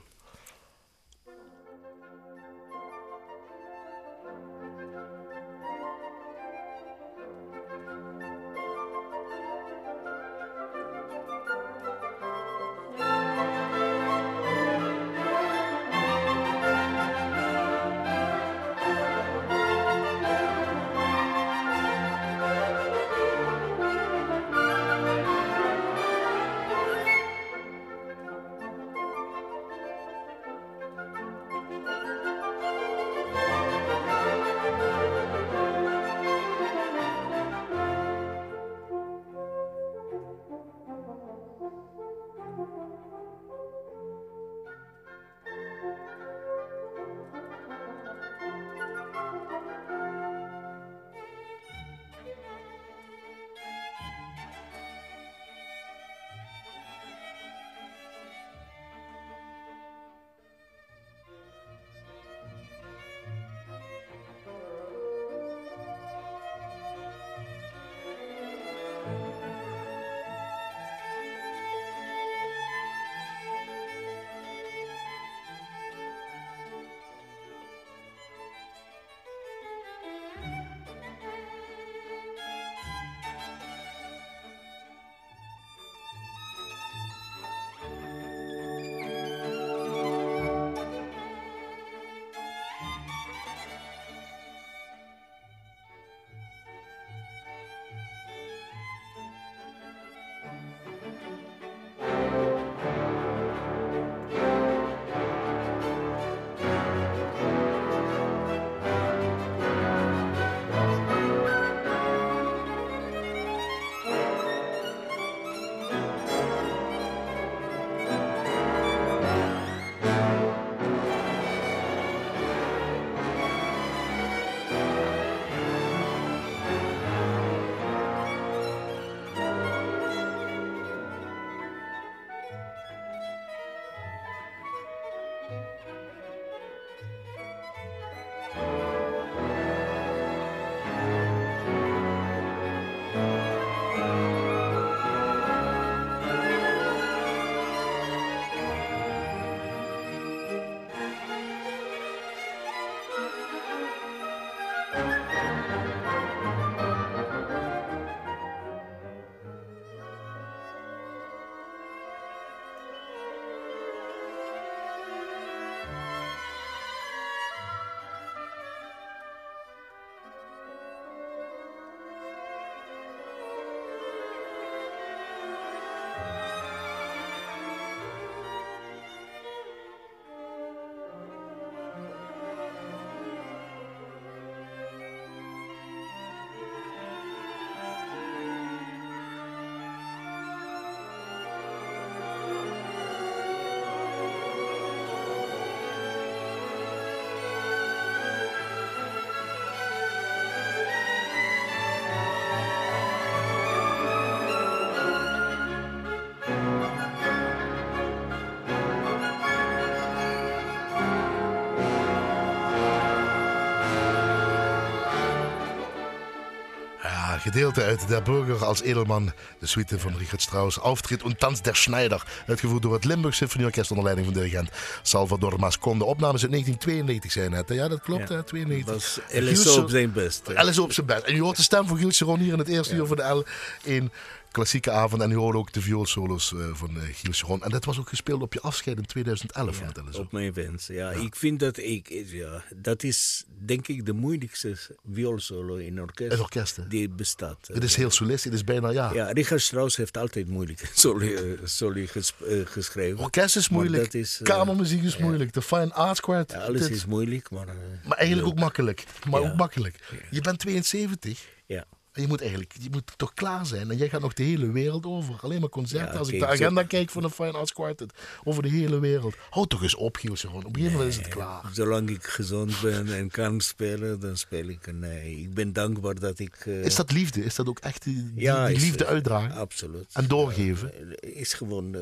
Gedeelte uit Der Burger als Edelman, de suite van Richard Strauss, Auftritt und Tanz der Schneider, uitgevoerd door het Limburg Symfonieorkest onder leiding van dirigent Salvador Mascon. De opnames uit 1992 zijn het, ja dat klopt,
Ja.
hè? 92.
was LSO op zijn best. hè.
Op zijn best. En u hoort de stem van Giel Sharon hier in het eerste uur van de L1 klassieke avond. En u hoorde ook de vioolsolos eh, van eh, Giel Sharon. En dat was ook gespeeld op je afscheid in 2011 van het LSO.
Op mijn wens. Ja, ik vind dat ik, ja, dat is denk ik de moeilijkste vioolsolo in orkest
Het orkest, hè?
die bestaat.
Het is heel solistisch, het is bijna, ja.
Ja, Richard Strauss heeft altijd eh, soli ges- eh, geschreven.
Orkest is moeilijk,
dat is, eh,
kamermuziek is moeilijk, de fine arts quartet.
Ja, alles
dit-
is moeilijk, maar... eh,
Maar eigenlijk ook makkelijk. Maar
Ja.
ook makkelijk. Je bent 72.
ja.
Je moet eigenlijk je moet toch klaar zijn. En jij gaat nog de hele wereld over. Alleen maar concerten.
Ja,
Als ik de
zo-
agenda kijk van de Fine Arts Quartet. Over de hele wereld. Houd toch eens op, Giel Sharon. Op een gegeven moment is het klaar.
Zolang ik gezond ben en kan spelen, dan speel ik. Nee, ik ben dankbaar dat ik... eh,
Is dat liefde? Is dat ook echt die, die,
ja,
die
is-
liefde uitdragen?
Absoluut.
En doorgeven?
Eh, Is gewoon... eh,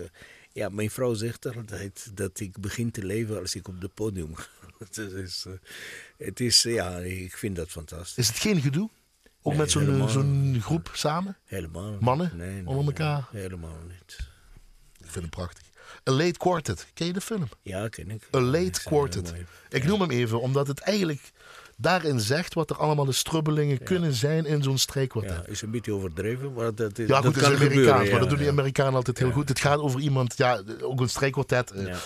ja, mijn vrouw zegt altijd dat ik begin te leven als ik op het podium ga. het is, eh, het is ja, ik vind dat fantastisch.
Is het geen gedoe? Ook
Nee,
met zo'n zo'n groep samen?
Helemaal niet.
Mannen
Nee, nee,
onder elkaar?
helemaal niet.
Ik vind hem prachtig. A Late Quartet. Ken je de film?
Ja, ken ik.
A Late Quartet. Ik noem hem even omdat het eigenlijk daarin zegt wat er allemaal de strubbelingen kunnen zijn in zo'n strijkkwartet.
Ja, is een beetje overdreven, maar dat, is,
Ja,
dat
goed,
kan
is Amerikaans,
gebeuren.
maar dat doen die. Amerikanen altijd heel goed. Het gaat over iemand, ja, ook een strijkkwartet, eh, eh,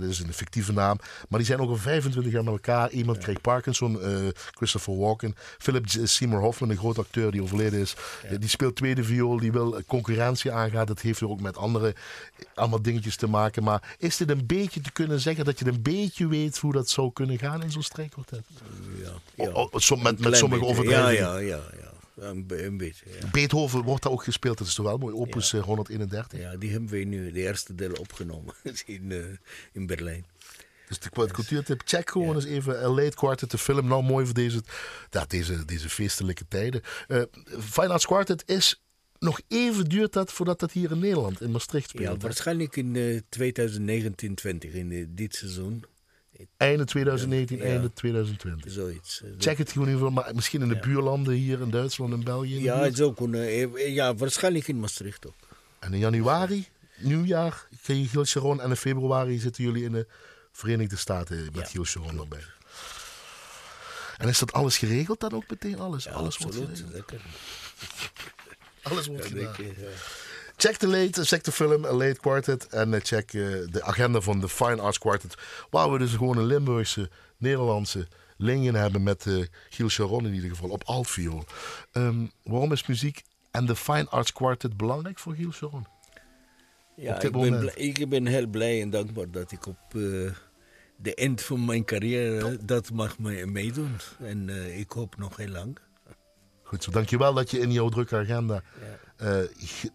dat is een fictieve naam, maar die zijn ook al 25 jaar met elkaar. Iemand kreeg Parkinson, eh, Christopher Walken. Philip Seymour Hoffman, een groot acteur die overleden is, die speelt tweede viool, die wil concurrentie aangaan. Dat heeft ook met andere allemaal dingetjes te maken. Maar is dit een beetje te kunnen zeggen dat je een beetje weet hoe dat zou kunnen gaan in zo'n strijkkwartet?
Ja, ja.
O- o- som- met,
Een
met sommige overdrijvingen.
Ja, ja, ja. ja. Een, be- een beetje, ja.
Beethoven wordt daar ook gespeeld, dat is toch wel mooi. Opus eh, 131.
Ja, die hebben we nu de eerste deel opgenomen in, eh, in Berlijn.
Dus de cultuurtip, check gewoon eens even A Late Quartet, de film. Nou, mooi voor deze, ja, deze, deze feestelijke tijden. Eh Fine Arts Quartet is, nog even duurt dat voordat dat hier in Nederland, in Maastricht
Ja,
speelt. hè?
waarschijnlijk in eh 2019-20, in eh, dit seizoen.
Einde 2019,
Ja.
einde 2020.
Zoiets. eh,
Check het gewoon even, maar misschien in de buurlanden hier in Duitsland en België.
Ja, het zou kunnen. eh, Ja, waarschijnlijk in Maastricht ook.
En in januari, nieuwjaar, kreeg je Giel Sharon. En in februari zitten jullie in de Verenigde Staten met Giel Sharon erbij. En is dat alles geregeld dan ook meteen? Alles,
Ja,
alles wordt
absoluut.
geregeld.
Zeker.
Alles wordt
Ja,
gedaan.
denk ik, ja.
Check de late, check de film A Late Quartet en eh, check eh, de agenda van de Fine Arts Quartet. Waar we dus gewoon een Limburgse, Nederlandse lingen hebben met eh Giel Sharon in ieder geval op altviool. Ehm, waarom is muziek en de Fine Arts Quartet belangrijk voor Giel Sharon?
Ja, ik, ben blij- ik ben heel blij en dankbaar dat ik op de eind van mijn carrière dat mag me- meedoen. En ik hoop nog heel lang.
Goed zo, dankjewel dat je in jouw drukke agenda eh,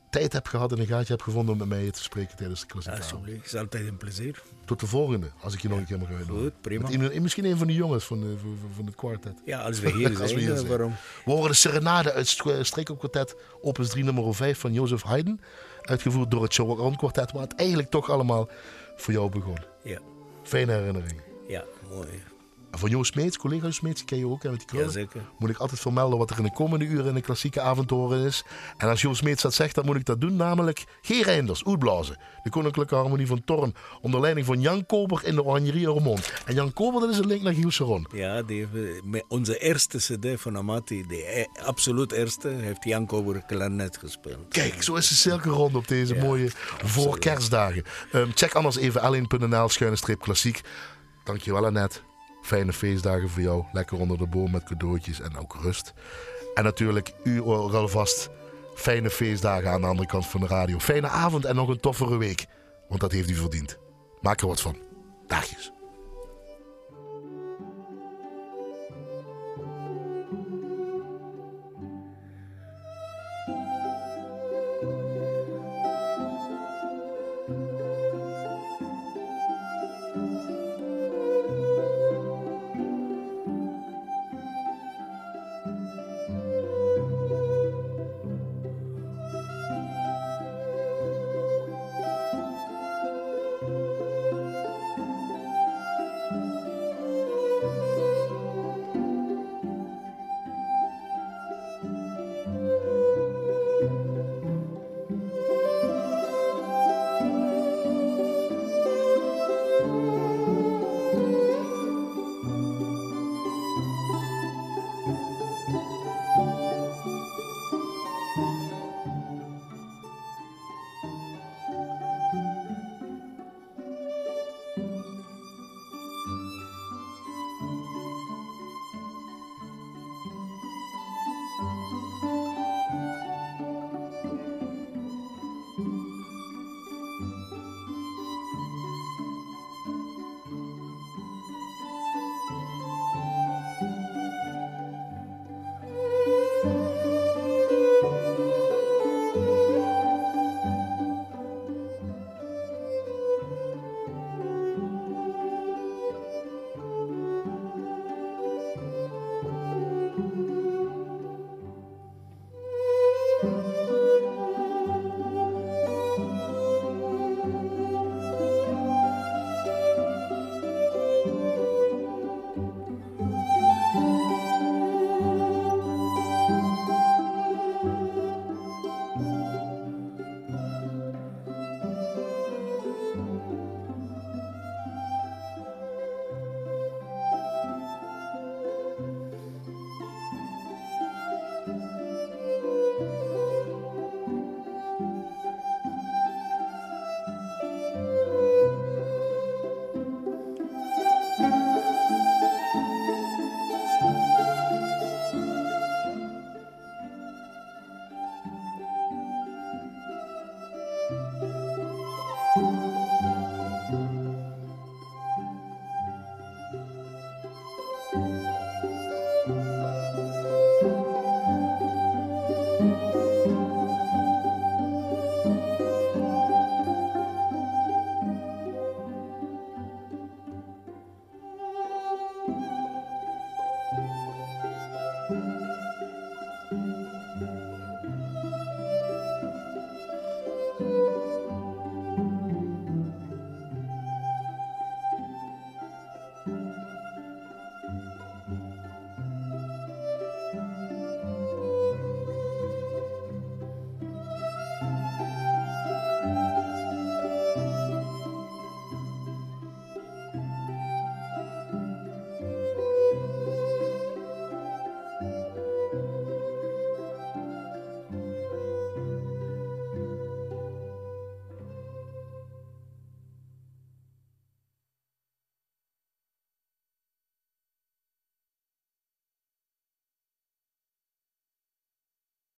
tijd hebt gehad en een gaatje hebt gevonden om met mij te spreken tijdens de klassieke.
Alsjeblieft, het is altijd een plezier.
Tot de volgende, als ik je nog een keer mag uitnodigen.
Goed, prima.
Met misschien een van de jongens van, de, van, van het kwartet.
Ja, als we hier
Als we hier
eh,
zijn.
waarom?
We horen de serenade uit Streekopkwartet, opus 3 nummer 5 van Jozef Haydn. Uitgevoerd door het Sharon Kwartet, waar het eigenlijk toch allemaal voor jou begon.
Ja,
Fijne herinnering.
ja mooi.
Van Joost Smeets, collega Smeets, die ken je ook hè, met die krullen.
Jazeker.
Moet ik altijd vermelden wat er in de komende uren in de klassieke horen is. En als Joost Smeets dat zegt, dan moet ik dat doen. Namelijk G. Reinders, Oetblazen. De Koninklijke Harmonie van Torn. Onder leiding van Jan Koper in de Oranjerie Roermond. En Jan Koper, dat is een link naar Giel.
Ja, die met onze eerste cd van Amati, de e- absoluut eerste, heeft Jan Kober klarinet gespeeld.
Kijk, zo is de cirkel rond op deze mooie voorkerstdagen. Ehm, check anders even l1.nl schuine streep klassiek. Dankjewel Annette. Fijne feestdagen voor jou. Lekker onder de boom met cadeautjes en ook rust. En natuurlijk, u alvast fijne feestdagen aan de andere kant van de radio. Fijne avond en nog een toffere week. Want dat heeft u verdiend. Maak er wat van. Dagjes.